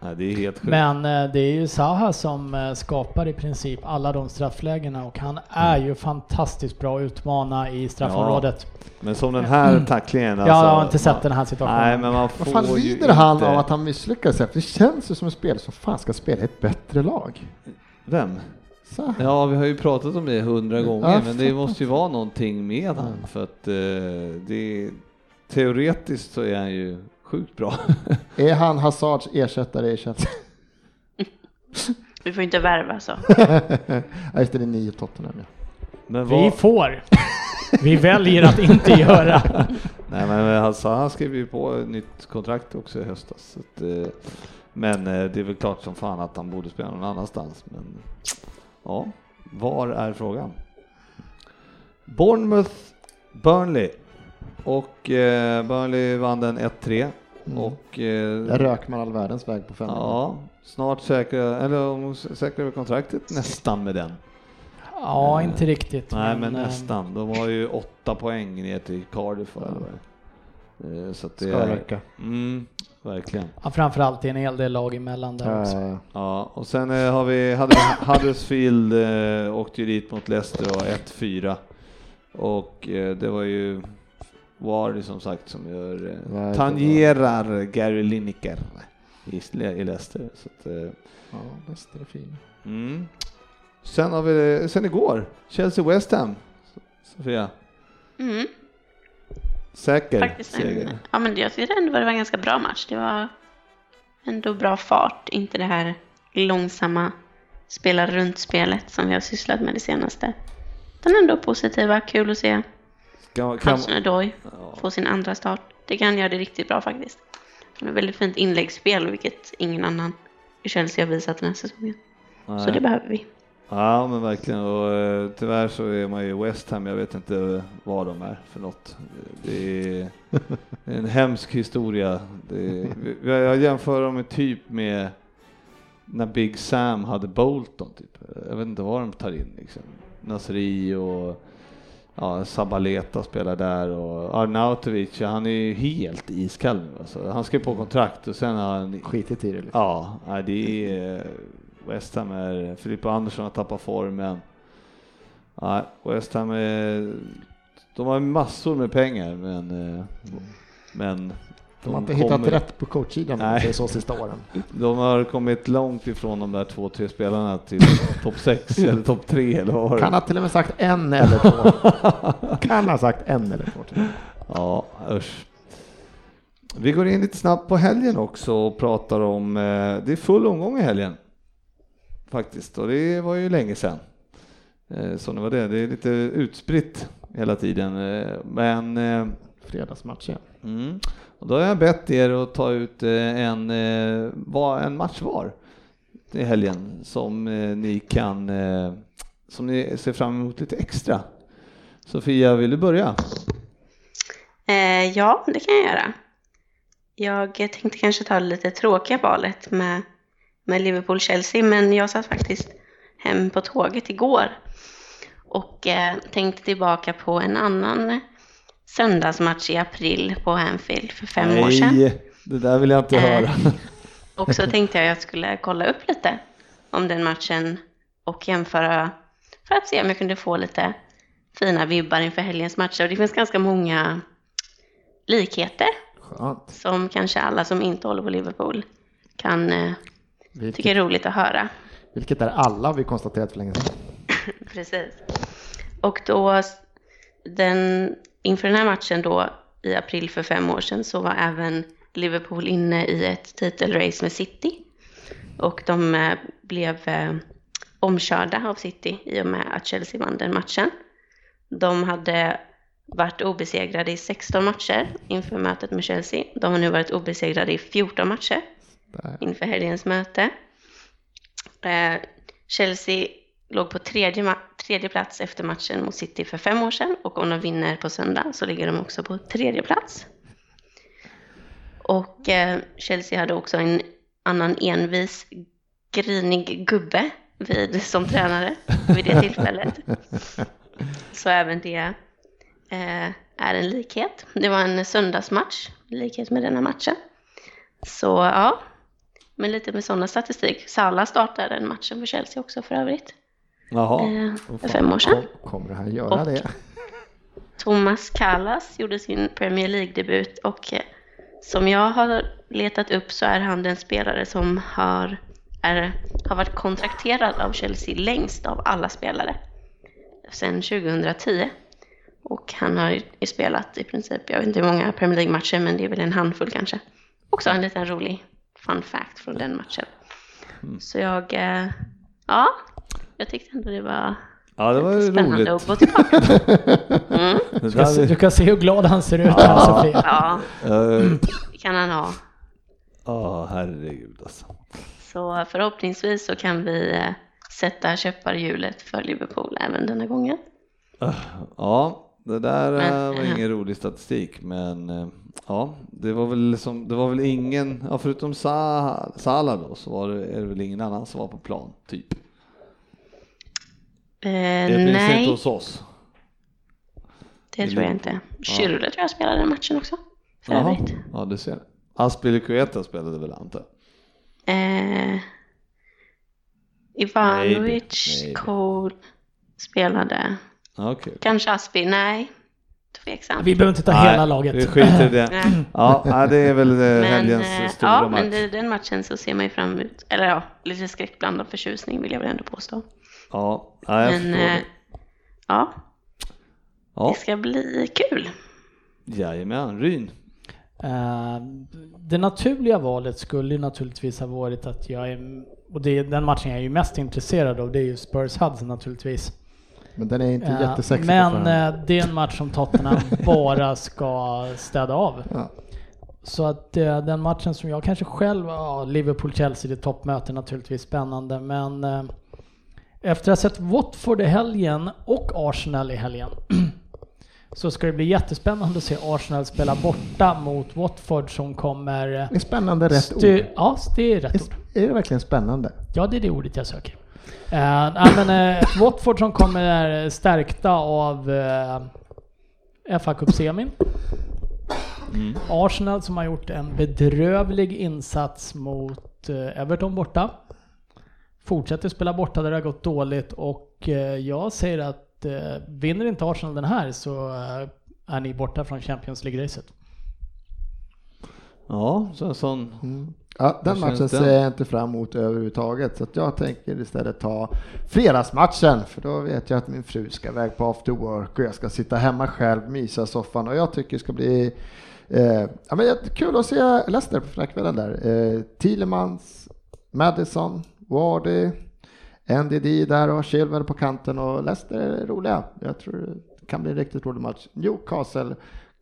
Nej, det är helt sjukt. Men eh, det är ju Zaha som eh, skapar i princip alla de strafflägena och han är ju fantastiskt bra att utmana i straffområdet. Men som den här tacklingen. jag alltså, har inte sett man- den här situationen. Nej, men man Vad får fan ju lider han inte... av att han misslyckas? Det känns ju som en spelare som fan ska spela i ett bättre lag. Vem? Så. Ja, vi har ju pratat om det hundra gånger, Ja, men det måste ju vara någonting med han för att eh, det teoretiskt så är han ju sjukt bra. Är han Hazards ersättare i Chelsea? Vi får inte värva så. ja, just det, det är nio Tottenham ja. Men Vi vad, får. Vi väljer att inte göra. nej, men alltså, han skrev ju på ett nytt kontrakt också i höstas. Så att, eh, men eh, det är väl klart som fan att han borde spela någon annanstans. Men ja, var är frågan? Bournemouth, Burnley och eh, Burnley vann den 1-3. och eh, Där rök man all världens väg på fem. ja, snart säkra, eller säkrar vi kontraktet nästan med den. Ja, inte riktigt. Nej, men eh, nästan. De har ju åtta poäng ner till Cardiff. Ja. Eh, Så att det Ska är, räcka. mm, verkligen. Ja, framförallt det är en hel del lag emellan där också. Eh, Ja, och sen eh, har vi, Huddersfield eh, åkte ju dit mot Leicester och 1-4. Och eh, det var ju Vardy som sagt som gör, eh, tangerar Gary Lineker i, i Leicester. Så att, eh, ja, Leicester är fin. mm. Sen har vi, sen igår, Chelsea-West Ham. Sofia, Mm, säker faktiskt seger. en, ja, men jag tyckte ändå det var en ganska bra match. Det var ändå bra fart, inte det här långsamma spela runt-spelet som vi har sysslat med det senaste. Den ändå positiva, kul att se Kan, kan, Odoi ja, få sin andra start. Det kan göra det riktigt bra faktiskt. Han har väldigt fint inläggsspel, vilket ingen annan i Chelsea har visat den här säsongen. Så nej. det behöver vi. Ja men verkligen och eh, tyvärr så är man ju West Ham, jag vet inte vad de är för något. Det är en hemsk historia. Är, vi- jag jämför dem med typ med när Big Sam hade Bolton typ. Jag vet inte vad de tar in liksom. Nasri och ja, Sabaleta spelar där och Arnautovic, han är ju helt iskall nu alltså. Han ju på kontrakt och sen har han Skitit i det lite. Ja, det är West Ham är, Filippa Andersson har tappat formen. Nej, West Ham är, de har massor med pengar men, eh, men De har inte kommer- hittat rätt på coachsidan Nej. så sista åren. De har kommit långt ifrån de där två, tre spelarna till topp sex eller topp tre eller vad var det? Kan ha till och med sagt en eller två. kan ha sagt en eller två. Ja, usch. Vi går in lite snabbt på helgen också och pratar om, eh, det är full omgång i helgen. Faktiskt, och det var ju länge sedan. Eh, så det var det, det är lite utspritt hela tiden. Eh, men eh, Fredagsmatch igen. Mm. Och då har jag bett er att ta ut en, en match var i helgen som ni kan, som ni ser fram emot lite extra. Sofia, vill du börja? Eh, ja, det kan jag göra. Jag tänkte kanske ta det lite tråkiga valet med, med Liverpool-Chelsea, men jag satt faktiskt hem på tåget igår och eh, tänkte tillbaka på en annan söndagsmatch i april på Anfield för fem år sedan. Nej, det där vill jag inte Eh, höra. Och så tänkte jag att jag skulle kolla upp lite om den matchen och jämföra för att se om jag kunde få lite fina vibbar inför helgens matcher. Och det finns ganska många likheter Skönt. som kanske alla som inte håller på Liverpool kan eh, tycka Vilket, är roligt att höra. vilket är alla vi konstaterat för länge sedan. Precis. Och då, den, inför den här matchen då i april för fem år sedan så var även Liverpool inne i ett titelrace med City. Och de eh, blev eh, omkörda av City i och med att Chelsea vann den matchen. De hade varit obesegrade i 16 matcher inför mötet med Chelsea. De har nu varit obesegrade i 14 matcher. Inför helgens möte. Eh, Chelsea låg på tredje, tredje plats efter matchen mot City för fem år sedan och om de vinner på söndag så ligger de också på tredje plats. Och eh, Chelsea hade också en annan envis, grinig gubbe vid, som tränare vid det tillfället. Så även det eh, är en likhet. Det var en söndagsmatch, likhet med denna matchen. Så ja, men lite med sådana statistik. Salah startade den matchen för Chelsea också för övrigt. Jaha, Eh, för fem år sedan. kom- Kommer han göra Och- det? Thomas Kallas gjorde sin Premier League-debut och eh, som jag har letat upp så är han den spelare som har, är, har varit kontrakterad av Chelsea längst av alla spelare sedan 2010. Och han har ju spelat i princip, jag vet inte hur många Premier League-matcher men det är väl en handfull kanske. Också en liten rolig fun fact från den matchen. Så jag, eh, ja, jag tyckte ändå det var ja det var ju spännande roligt. att gå tillbaka. Mm. Du kan, se, där, du kan se hur glad han ser ut här Sofia. Ja, eh, det kan han ha. Ja, herregud alltså. Så förhoppningsvis så kan vi eh, sätta käppar i hjulet för Liverpool även denna gången. Ja, det där Men, var ingen rolig statistik, men ja, det var väl som, det var väl ingen, ja, förutom Sa, Salah då, så var det, är det väl ingen annan som var på plan, typ. Eh, Det finns inte nej, hos oss. det i tror jag inte. Schürrle tror jag spelade den matchen också. För Jaha, övrigt. ja du ser. Aspilicueta spelade väl jag? Eh, Ivanovic. Cole spelade. Ja, Okej. Kanske Aspi, nej. Tveksamt. Vi behöver inte ta Nej, hela laget. Vi skiter i det. Nej. Ja, ja, det är väl eh, Men, helgens eh, stora ja, match. men det, den matchen så ser man ju fram emot, eller ja, lite skräckblandad förtjusning vill jag väl ändå påstå. Ja, ja, jag Men förstår eh, det. ja, Ja, det ska bli kul. jajamän, Ryn. Det naturliga valet skulle ju naturligtvis ha varit att jag är, och det är den matchen jag är ju mest intresserad av, det är ju Spurs Hudson naturligtvis. Men den är inte Eh, jättesexig Men eh, det är en match som Tottenham bara ska städa av. Ja. Så att eh, den matchen som jag kanske själv, ja, Liverpool-Chelsea, det är toppmöte naturligtvis spännande, men eh, efter att ha sett Watford i helgen och Arsenal i helgen så ska det bli jättespännande att se Arsenal spela borta mot Watford som kommer... Det är spännande rätt ord. Ja, det är rätt ord. Är det verkligen spännande? Ja, det är det ordet jag söker. Uh, men, eh, ett Watford som kommer stärkta av uh, fa Cup-semin. Arsenal som har gjort en bedrövlig insats mot eh, Everton borta. Fortsätter spela borta där det har gått dåligt och eh, jag säger att eh, vinner inte Arsenal den här så eh, är ni borta från Champions League-racet. Ja, så en sån. Ja, den matchen ser jag inte fram emot överhuvudtaget. Så jag tänker istället ta fredagsmatchen. För då vet jag att min fru ska iväg på after work och jag ska sitta hemma själv, mysa i soffan. Och jag tycker det ska bli eh, ja, men jättekul att se Leicester på fredagskvällen där. Eh, Thielemans, Madison, Wardy, NDD där och Chilwell på kanten och Leicester är roliga. Jag tror det kan bli en riktigt rolig match. Newcastle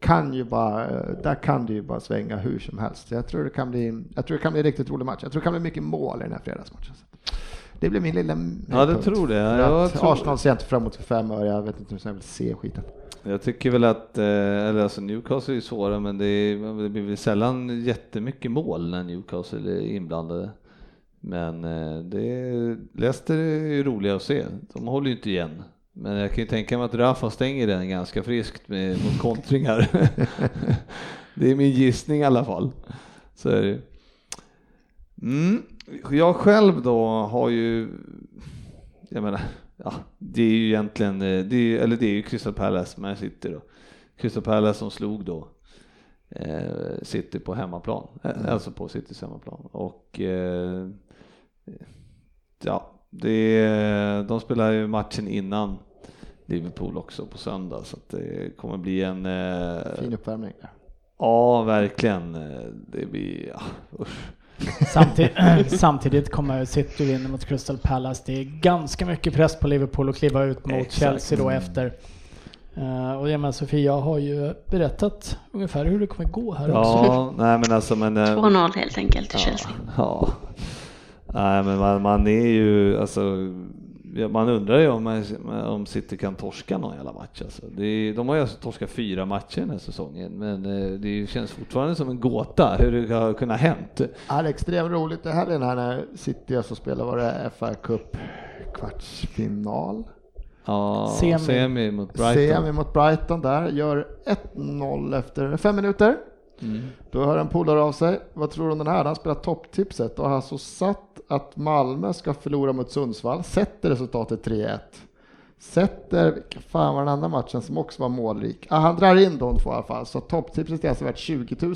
kan ju bara, där kan det ju bara svänga hur som helst. Jag tror det kan bli, jag tror det kan bli en riktigt rolig match. Jag tror det kan bli mycket mål i den här fredagsmatchen. Det blir min lilla Ja, det tror det. Jag tror- Arsenal ser jag inte fram emot för fem öre. Jag vet inte hur jag vill se skiten. Jag tycker väl att, eh, eller alltså Newcastle är ju svåra men det, är, det blir väl sällan jättemycket mål när Newcastle är inblandade. Men eh, det, Leicester är ju roliga att se, de håller ju inte igen. Men jag kan ju tänka mig att Rafa stänger den ganska friskt med, mot kontringar. det är min gissning i alla fall. Så är det mm. Jag själv då har ju, jag menar, ja, det är ju egentligen, eh, det är, eller det är ju Crystal Palace Man City då. Crystal Palace som slog då eh, City på hemmaplan, eh, alltså på Citys hemmaplan. Och eh, ja, det, de spelar ju matchen innan Liverpool också på söndag så att det kommer bli en eh, Fin uppvärmning. Ja, verkligen. Eh, Det blir, ja, usch. Samtidigt, samtidigt kommer City vinna mot Crystal Palace. Det är ganska mycket press på Liverpool att kliva ut mot Exakt. Chelsea då efter. Uh, och jag menar Sofia har ju berättat ungefär hur det kommer gå här också. Ja, nej men alltså men... eh, 2-0 helt enkelt till ja, Chelsea. Ja. Nej men man, man är ju, alltså, man undrar ju om, om City kan torska någon jävla match alltså. det är, De har ju alltså torskat fyra matcher den här säsongen, men eh, det känns fortfarande som en gåta hur det har kunnat hänt. Ja, det är extremt roligt det här är när när City alltså spelar var det FA Cup kvartsfinal. Ja, Semi. semi, mot Brighton. Semi mot Brighton där, gör 1-0 efter fem minuter. Mm. Då hör en polare av sig. Vad tror du om den här? Han spelar topptipset och har alltså satt att Malmö ska förlora mot Sundsvall. Sätter resultatet 3-1. Sätter, fan var den andra matchen som också var målrik? Ah, han drar in de två i alla fall, så topptipset är alltså värt 20 000.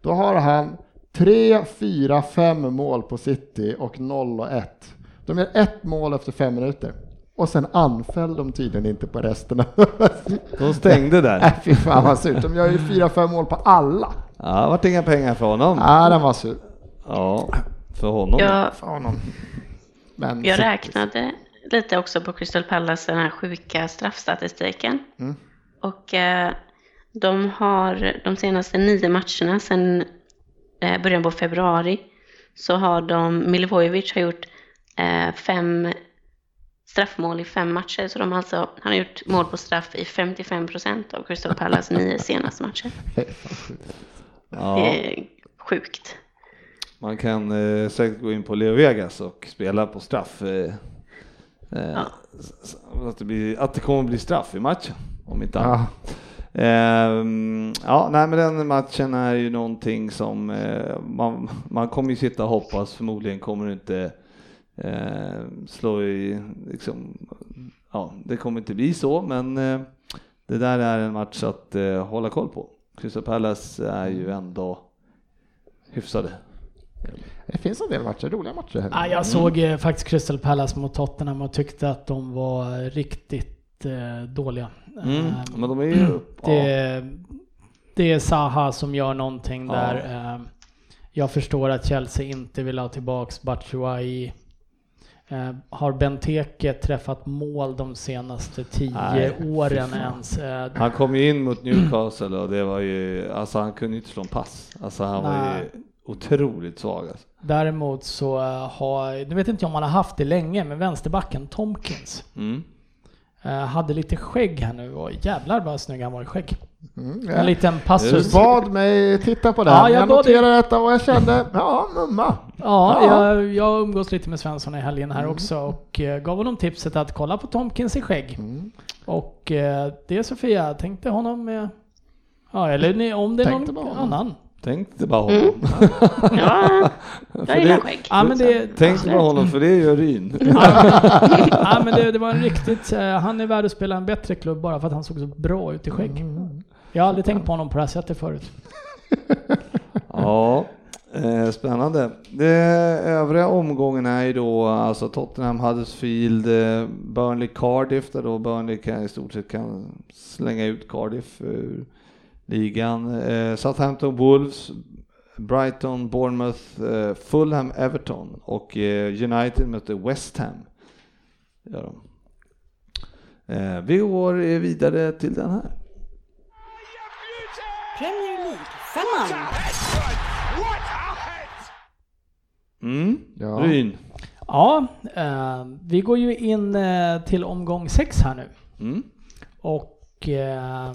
Då har han 3, 4, 5 mål på City och 0 och 1. De gör ett mål efter fem minuter. Och sen anföll de tydligen inte på resten. De stängde där. Nej, fy fan vad surt. De gör ju 4-5 mål på alla. Ja, det vart inga pengar för honom. Ja, den var sur. Ja, för honom. Jag, För honom. Men jag räknade lite också på Crystal Palace, den här sjuka straffstatistiken. Mm. Och eh, de har de senaste nio matcherna sedan eh, början på februari så har de, Milivojevic har gjort eh, fem straffmål i fem matcher. Så de har alltså, han har gjort mål på straff i 55 procent av Crystal Palace nio senaste matcher. Ja, Det är sjukt. man kan eh, säkert gå in på Leo Vegas och spela på straff. Eh, eh, Ja. att, det blir, att det kommer bli straff i matchen, om inte Ja. annat. Ehm, ja, nej, men den matchen är ju någonting som eh, man, man kommer ju sitta och hoppas, förmodligen kommer det inte eh, slå i, liksom, ja, det kommer inte bli så, men eh, det där är en match att eh, hålla koll på. Crystal Palace är ju ändå hyfsade. Det finns en del matcher, roliga matcher. Här. Ja, jag såg eh, faktiskt Crystal Palace mot Tottenham och tyckte att de var riktigt eh, dåliga. Mm. Eh, Men de är ju... det, det är Zaha som gör någonting Ja. där. Eh, jag förstår att Chelsea inte vill ha tillbaks Batshuayi. Eh, har Benteke träffat mål de senaste tio Nej, åren ens? Eh, Han kom ju in mot Newcastle och det var ju, alltså han kunde inte slå en pass. Alltså han var Nej. ju otroligt svag alltså. Däremot så eh, har, nu vet inte om han har haft det länge, men vänsterbacken Tomkins Mm. eh, hade lite skägg här nu och jävlar vad snygg han var i skägg. Mm, En ja. liten Du passus. bad mig titta på det Ja, jag jag, noterade detta och jag kände, ja, mumma. Ja, Ja. Jag, jag umgås lite med Svensson i helgen här också och eh, gav honom tipset att kolla på Tomkins i skägg. Mm. Och eh, det Sofia, tänkte honom med... Ja, eller ni, om det är Tänkte någon annan. Tänkte bara honom. Ja, För jag gillar det, skägg. Ja, men det, tänkte bara honom för det gör Ryn. ja, men det, det var en riktigt... eh, Han är värd att spela en bättre klubb bara för att han såg så bra ut i skägg. Jag har aldrig tänkt på honom på det här sättet förut. Ja, eh, spännande. Det övriga omgången är ju då alltså Tottenham, Huddersfield, eh, Burnley, Cardiff där då Burnley kan i stort sett kan slänga ut Cardiff ur ligan. Eh, Southampton, Wolves, Brighton, Bournemouth, eh, Fulham, Everton och eh, United möter West Ham. Gör de. Eh, vi går vidare till den här. Premier League-femman. Mm. Ja. Ryn. Ja, eh, vi går ju in eh, till omgång sex här nu. Mm. Och eh,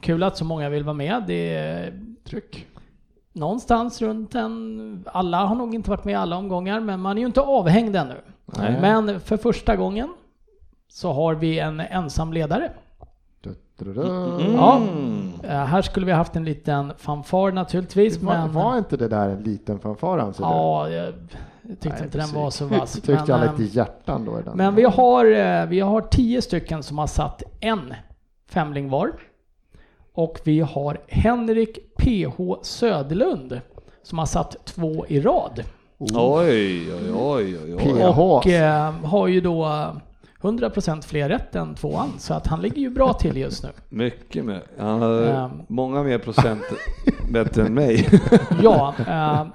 kul att så många vill vara med. Det är Tryck. någonstans runt en... Alla har nog inte varit med i alla omgångar, men man är ju inte avhängd ännu. Nej. Men för första gången så har vi en ensam ledare. Mm. Ja. Eh, här skulle vi haft en liten fanfar naturligtvis, Var, men... var inte det där en liten fanfar anser du? Ja, jag tyckte Nej, inte den precis. var så vass. Tyckte men, jag lite hjärtan då i den. Men vi har, eh, vi har tio stycken som har satt en femling var. Och vi har Henrik PH Söderlund som har satt två i rad. Oj, oj, oj, oj, oj. PH. Och eh, har ju då eh, 100% fler rätt än tvåan. Så att han ligger ju bra till just nu. Mycket mer. Han har Ehm. många mer procent bättre än mig. Ja, eh,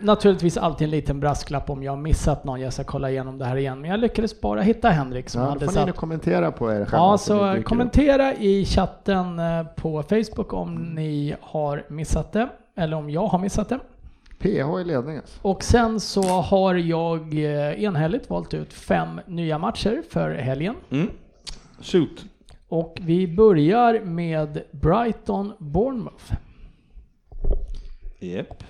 naturligtvis alltid en liten brasklapp om jag har missat någon. Jag ska kolla igenom det här igen. Men jag lyckades bara hitta Henrik som Ja, då hade får ni satt kommentera på er själva. Ja, så kommentera i chatten eh, på Facebook om ni har missat det. Eller om jag har missat det. PH i ledningen. alltså. Och sen så har jag eh, enhälligt valt ut fem nya matcher för helgen. Mm. Shoot. Och vi börjar med Brighton Bournemouth. Japp.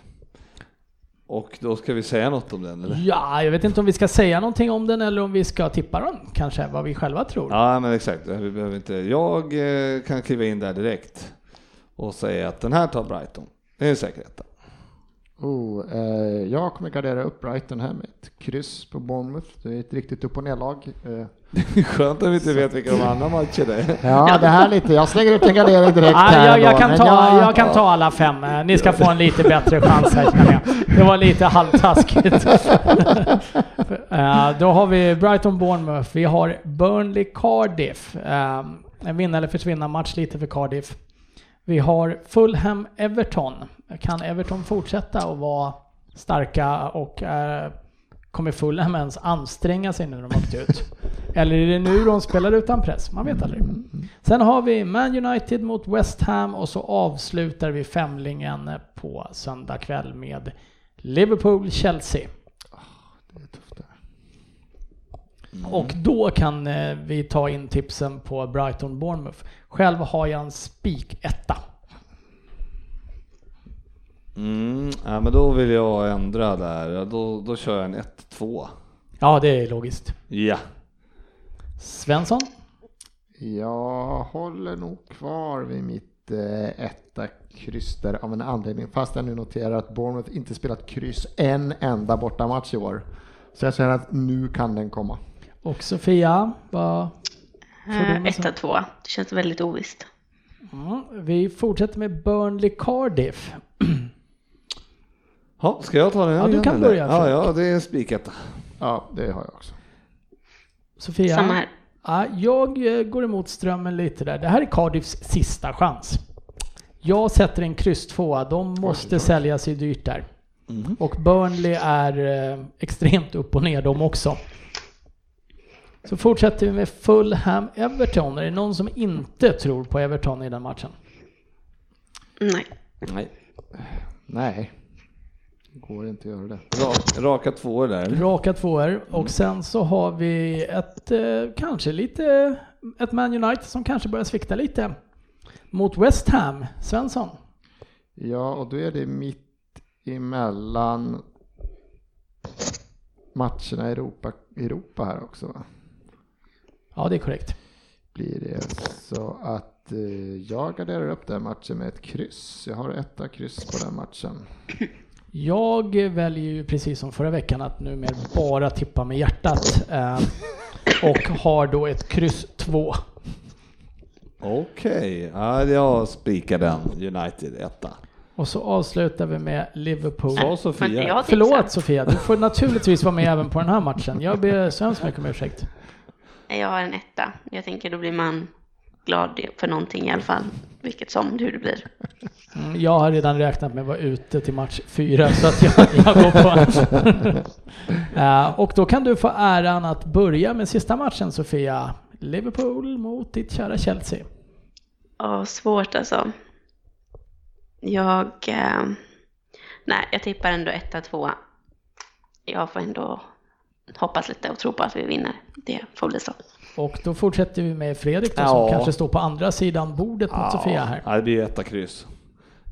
Och då ska vi säga något om den eller? Ja, jag vet inte om vi ska säga någonting om den eller om vi ska tippa den kanske, vad vi själva tror. Ja, men exakt. Vi behöver inte. Jag eh, kan kliva in där direkt och säga att den här tar Brighton. Det är en säker etta. Oh, eh, jag kommer gardera upp Brighton här med ett kryss på Bournemouth. Det är ett riktigt upp och ner-lag. Eh, Skönt att vi inte vet vilka de andra matcherna är. ja, det här lite. Jag slänger ut en gardering direkt Ja, här jag, jag, då, kan ta, jag kan ta alla fem. Eh, Ni ska få en lite bättre chans här känner jag. Det var lite halvtaskigt. Eh, Då har vi Brighton Bournemouth. Vi har Burnley Cardiff. Eh, En vinna eller försvinna match lite för Cardiff. Vi har Fulham Everton. Kan Everton fortsätta att vara starka och eh, kommer Fulham ens anstränga sig nu när de åkt ut? Eller är det nu de spelar utan press? Man vet aldrig. Sen har vi Man United mot West Ham och så avslutar vi femlingen på söndag kväll med Liverpool-Chelsea. Det är tufft där. Och då kan eh, vi ta in tipsen på Brighton Bournemouth. Själv har jag en spik etta. Mm, ja, men då vill jag ändra där. Då, då kör jag en 1-2. Ja, det är logiskt. Ja. Svensson? Jag håller nog kvar vid mitt eh, etta kryss där av en anledning. Fast jag nu noterar att Bournemouth inte spelat kryss en enda bortamatch i år. Så jag känner att nu kan den komma. Och Sofia? Vad Eh, Etta, tvåa. Det känns väldigt ovisst. Mm, vi fortsätter med Burnley Cardiff. Ja, ska jag ta den Ja, du kan eller? börja, Ja, ja, det är en spiketta. Ja, det har jag också. Sofia? Samma här. Ja, jag eh, går emot strömmen lite där. Det här är Cardiffs sista chans. Jag sätter en kryss tvåa. De måste sälja sig dyrt där. Mm. Och Burnley är eh, extremt upp och ner de också. Så fortsätter vi med Fulham-Everton. Är det någon som inte tror på Everton i den matchen? Nej. Nej. Nej, det går inte att göra det. Rak, raka tvåor där. eller? Raka tvåor. Och sen så har vi ett, eh, kanske lite, ett Man United som kanske börjar svikta lite. Mot West Ham. Svensson. Ja, och då är det mitt emellan matcherna i Europa, Europa här också va? Ja, det är korrekt. Blir det så att eh, jag garderar upp den matchen med ett kryss. Jag har etta kryss på den matchen. Jag väljer ju precis som förra veckan att numera bara tippa med hjärtat. Eh, och har då ett kryss 2. Okej, ja, jag spikar den. United etta. Och så avslutar vi med Liverpool. Inte Sofia. Förlåt Sofia, du får naturligtvis vara med även på den här matchen. Jag ber så hemskt mycket om ursäkt. Jag har en etta. Jag tänker då blir man glad för någonting i alla fall. Vilket som, hur det blir. Mm, Jag har redan räknat med att vara ute till match 4 så att jag, jag går på. Eh, och då kan du få äran att börja med sista matchen Sofia. Liverpool mot ditt kära Chelsea. Ja, svårt alltså. Jag... Eh, nej, jag tippar ändå etta, tvåa. Jag får ändå hoppas lite och tro på att vi vinner. Det får bli så. Och då fortsätter vi med Fredrik då, Ja. som kanske står på andra sidan bordet mot Sofia här. Ja, det blir etta kryss.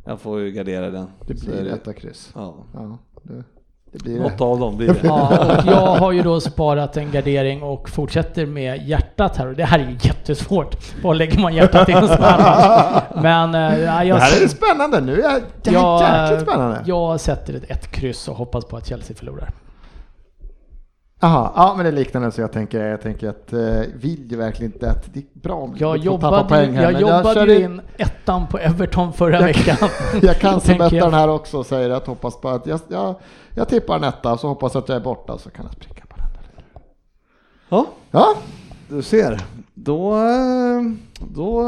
Jag får ju gardera den. Det blir är etta kryss. Ja. Ja, det, det blir det. Något av dem blir det. Ja, och jag har ju då sparat en gardering och fortsätter med hjärtat här och det här är ju jättesvårt. Var lägger man hjärtat i en? Men ja, jag, Det här är spännande nu. är Det här jäkligt spännande. jag sätter ett, ett kryss och hoppas på att Chelsea förlorar. Jaha, ja men det är liknande så jag tänker, jag tänker att eh, vill ju verkligen inte att det är bra om Jag jobbade, poäng här, jag men jobbade kör ju in- ettan på Everton förra Jag- veckan. Jag kan jag- den här också och säger att hoppas på att jag, jag, jag tippar en etta så hoppas att jag är borta så kan jag spricka på den. Ja, Ja, du ser. Då, då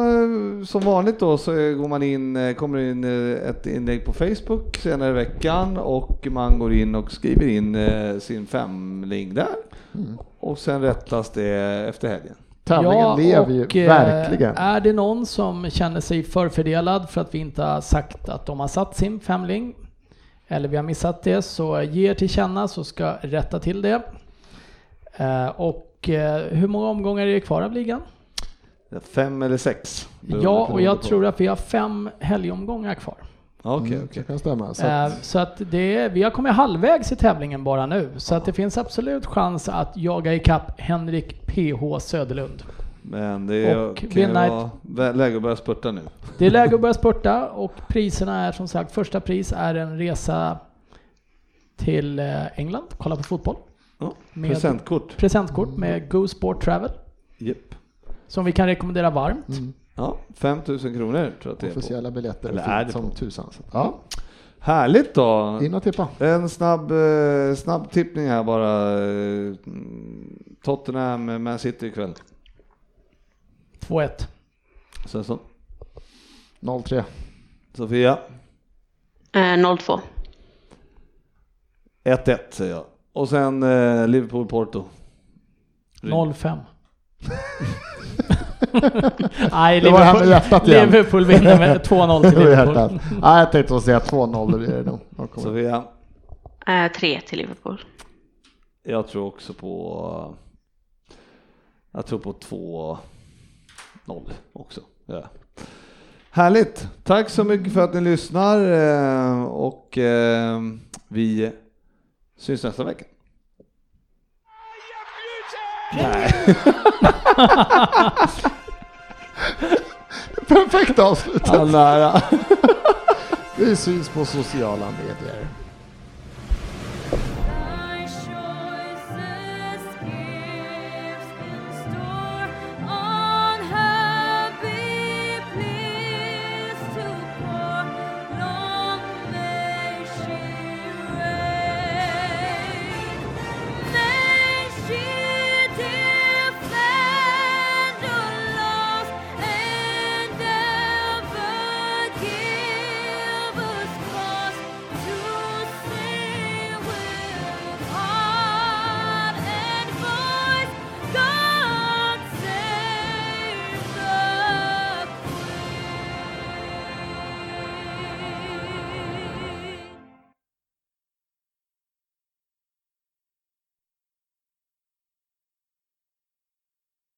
som vanligt då så går man in, kommer in eh, ett inlägg på Facebook senare i veckan och man går in och skriver in eh, sin femling där. Och sen rättas det efter helgen. tävlingen lever ju och, eh, verkligen. Är det någon som känner sig förfördelad för att vi inte har sagt att de har satt sin femling eller vi har missat det så ge er till känna så ska rätta till det. Eh, Och eh, hur många omgångar är det kvar av ligan? Fem eller sex? Ja, och jag på. tror att vi har fem helgomgångar kvar. Okej, Mm, okej. Det kan stämma. Så Eh, att, Så att det, vi har kommit halvvägs i tävlingen bara nu. Så att det finns absolut chans att jaga ikapp Henrik PH Söderlund. Men det är, Och kan vara läge att börja spurta nu. Det är läge att börja spurta och priserna är som sagt, första pris är en resa till eh, England, kolla på fotboll. Ja, Med- presentkort. Presentkort med Go Sport Travel, Japp. som vi kan rekommendera varmt. mm, Ja, 5000 kronor tror jag att det är officiella biljetter Eller är det som tusan. Ja, Härligt då! in och tippa. En snabb, eh, snabb tippning här bara. Tottenham, Man City ikväll. 2-1. Sen så, 0-3. Sofia, Eh, 0-2. 1-1 säger jag. Och sen eh, Liverpool-Porto. 0-5. Nej, Det var med Liverpool, hjärtat igen. Liverpool vinner med 2-0 till Liverpool. Ja, jag tänkte säga 2-0, det blir det nog. 0,1. Sofia, Eh, 3 till Liverpool. jag tror också på Jag tror på 2-0 också. Ja. Härligt! Tack så mycket för att ni lyssnar eh, och eh, vi syns nästa vecka. Nej. Perfekt avslut. Ja, nära. Vi syns på sociala medier.